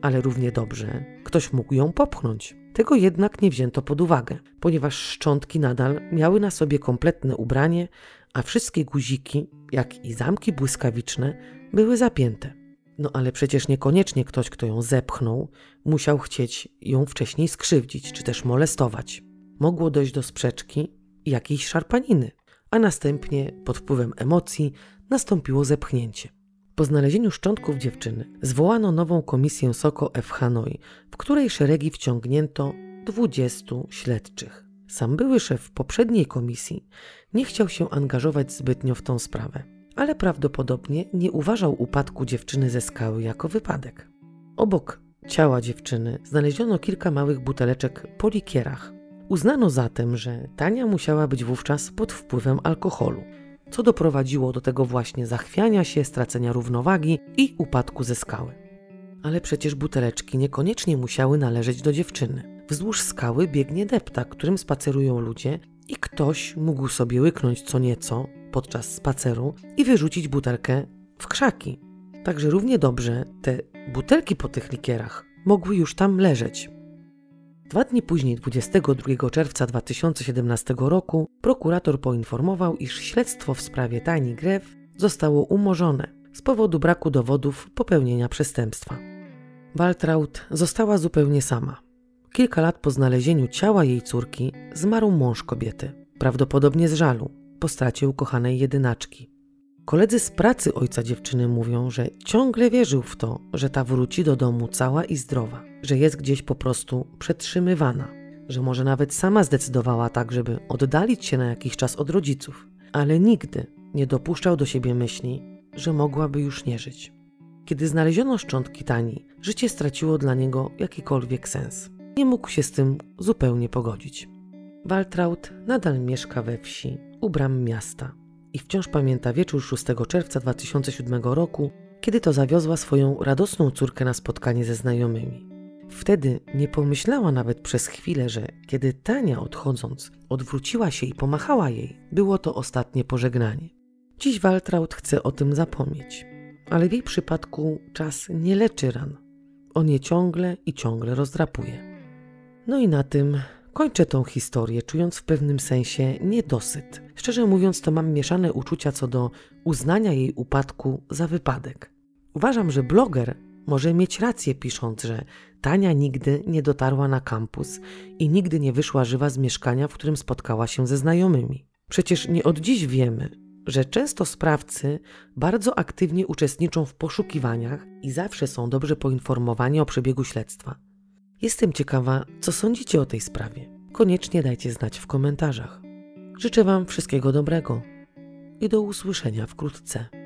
A: Ale równie dobrze ktoś mógł ją popchnąć. Tego jednak nie wzięto pod uwagę, ponieważ szczątki nadal miały na sobie kompletne ubranie, a wszystkie guziki, jak i zamki błyskawiczne, były zapięte. No ale przecież niekoniecznie ktoś, kto ją zepchnął, musiał chcieć ją wcześniej skrzywdzić czy też molestować. Mogło dojść do sprzeczki i jakiejś szarpaniny, a następnie pod wpływem emocji nastąpiło zepchnięcie. Po znalezieniu szczątków dziewczyny zwołano nową komisję SOKO F. Hanoi, w której szeregi wciągnięto 20 śledczych. Sam były szef poprzedniej komisji nie chciał się angażować zbytnio w tą sprawę ale prawdopodobnie nie uważał upadku dziewczyny ze skały jako wypadek. Obok ciała dziewczyny znaleziono kilka małych buteleczek po likierach. Uznano zatem, że Tania musiała być wówczas pod wpływem alkoholu, co doprowadziło do tego właśnie zachwiania się, stracenia równowagi i upadku ze skały. Ale przecież buteleczki niekoniecznie musiały należeć do dziewczyny. Wzdłuż skały biegnie deptak, którym spacerują ludzie i ktoś mógł sobie łyknąć co nieco podczas spaceru i wyrzucić butelkę w krzaki. Także równie dobrze te butelki po tych likierach mogły już tam leżeć. Dwa dni później, 22 czerwca 2017 roku, prokurator poinformował, iż śledztwo w sprawie Tani Grew zostało umorzone z powodu braku dowodów popełnienia przestępstwa. Waltraud została zupełnie sama. Kilka lat po znalezieniu ciała jej córki zmarł mąż kobiety, prawdopodobnie z żalu, po stracie ukochanej jedynaczki. Koledzy z pracy ojca dziewczyny mówią, że ciągle wierzył w to, że ta wróci do domu cała i zdrowa, że jest gdzieś po prostu przetrzymywana, że może nawet sama zdecydowała tak, żeby oddalić się na jakiś czas od rodziców, ale nigdy nie dopuszczał do siebie myśli, że mogłaby już nie żyć. Kiedy znaleziono szczątki Tani, życie straciło dla niego jakikolwiek sens. Nie mógł się z tym zupełnie pogodzić. Waltraud nadal mieszka we wsi, u bram miasta i wciąż pamięta wieczór 6 czerwca 2007 roku, kiedy to zawiozła swoją radosną córkę na spotkanie ze znajomymi. Wtedy nie pomyślała nawet przez chwilę, że kiedy Tania odchodząc odwróciła się i pomachała jej, było to ostatnie pożegnanie. Dziś Waltraud chce o tym zapomnieć, ale w jej przypadku czas nie leczy ran. On je ciągle i ciągle rozdrapuje. No i na tym Kończę tą historię, czując w pewnym sensie niedosyt. Szczerze mówiąc, to mam mieszane uczucia co do uznania jej upadku za wypadek. Uważam, że bloger może mieć rację, pisząc, że Tania nigdy nie dotarła na kampus i nigdy nie wyszła żywa z mieszkania, w którym spotkała się ze znajomymi. Przecież nie od dziś wiemy, że często sprawcy bardzo aktywnie uczestniczą w poszukiwaniach i zawsze są dobrze poinformowani o przebiegu śledztwa. Jestem ciekawa, co sądzicie o tej sprawie. Koniecznie dajcie znać w komentarzach. Życzę Wam wszystkiego dobrego i do usłyszenia wkrótce.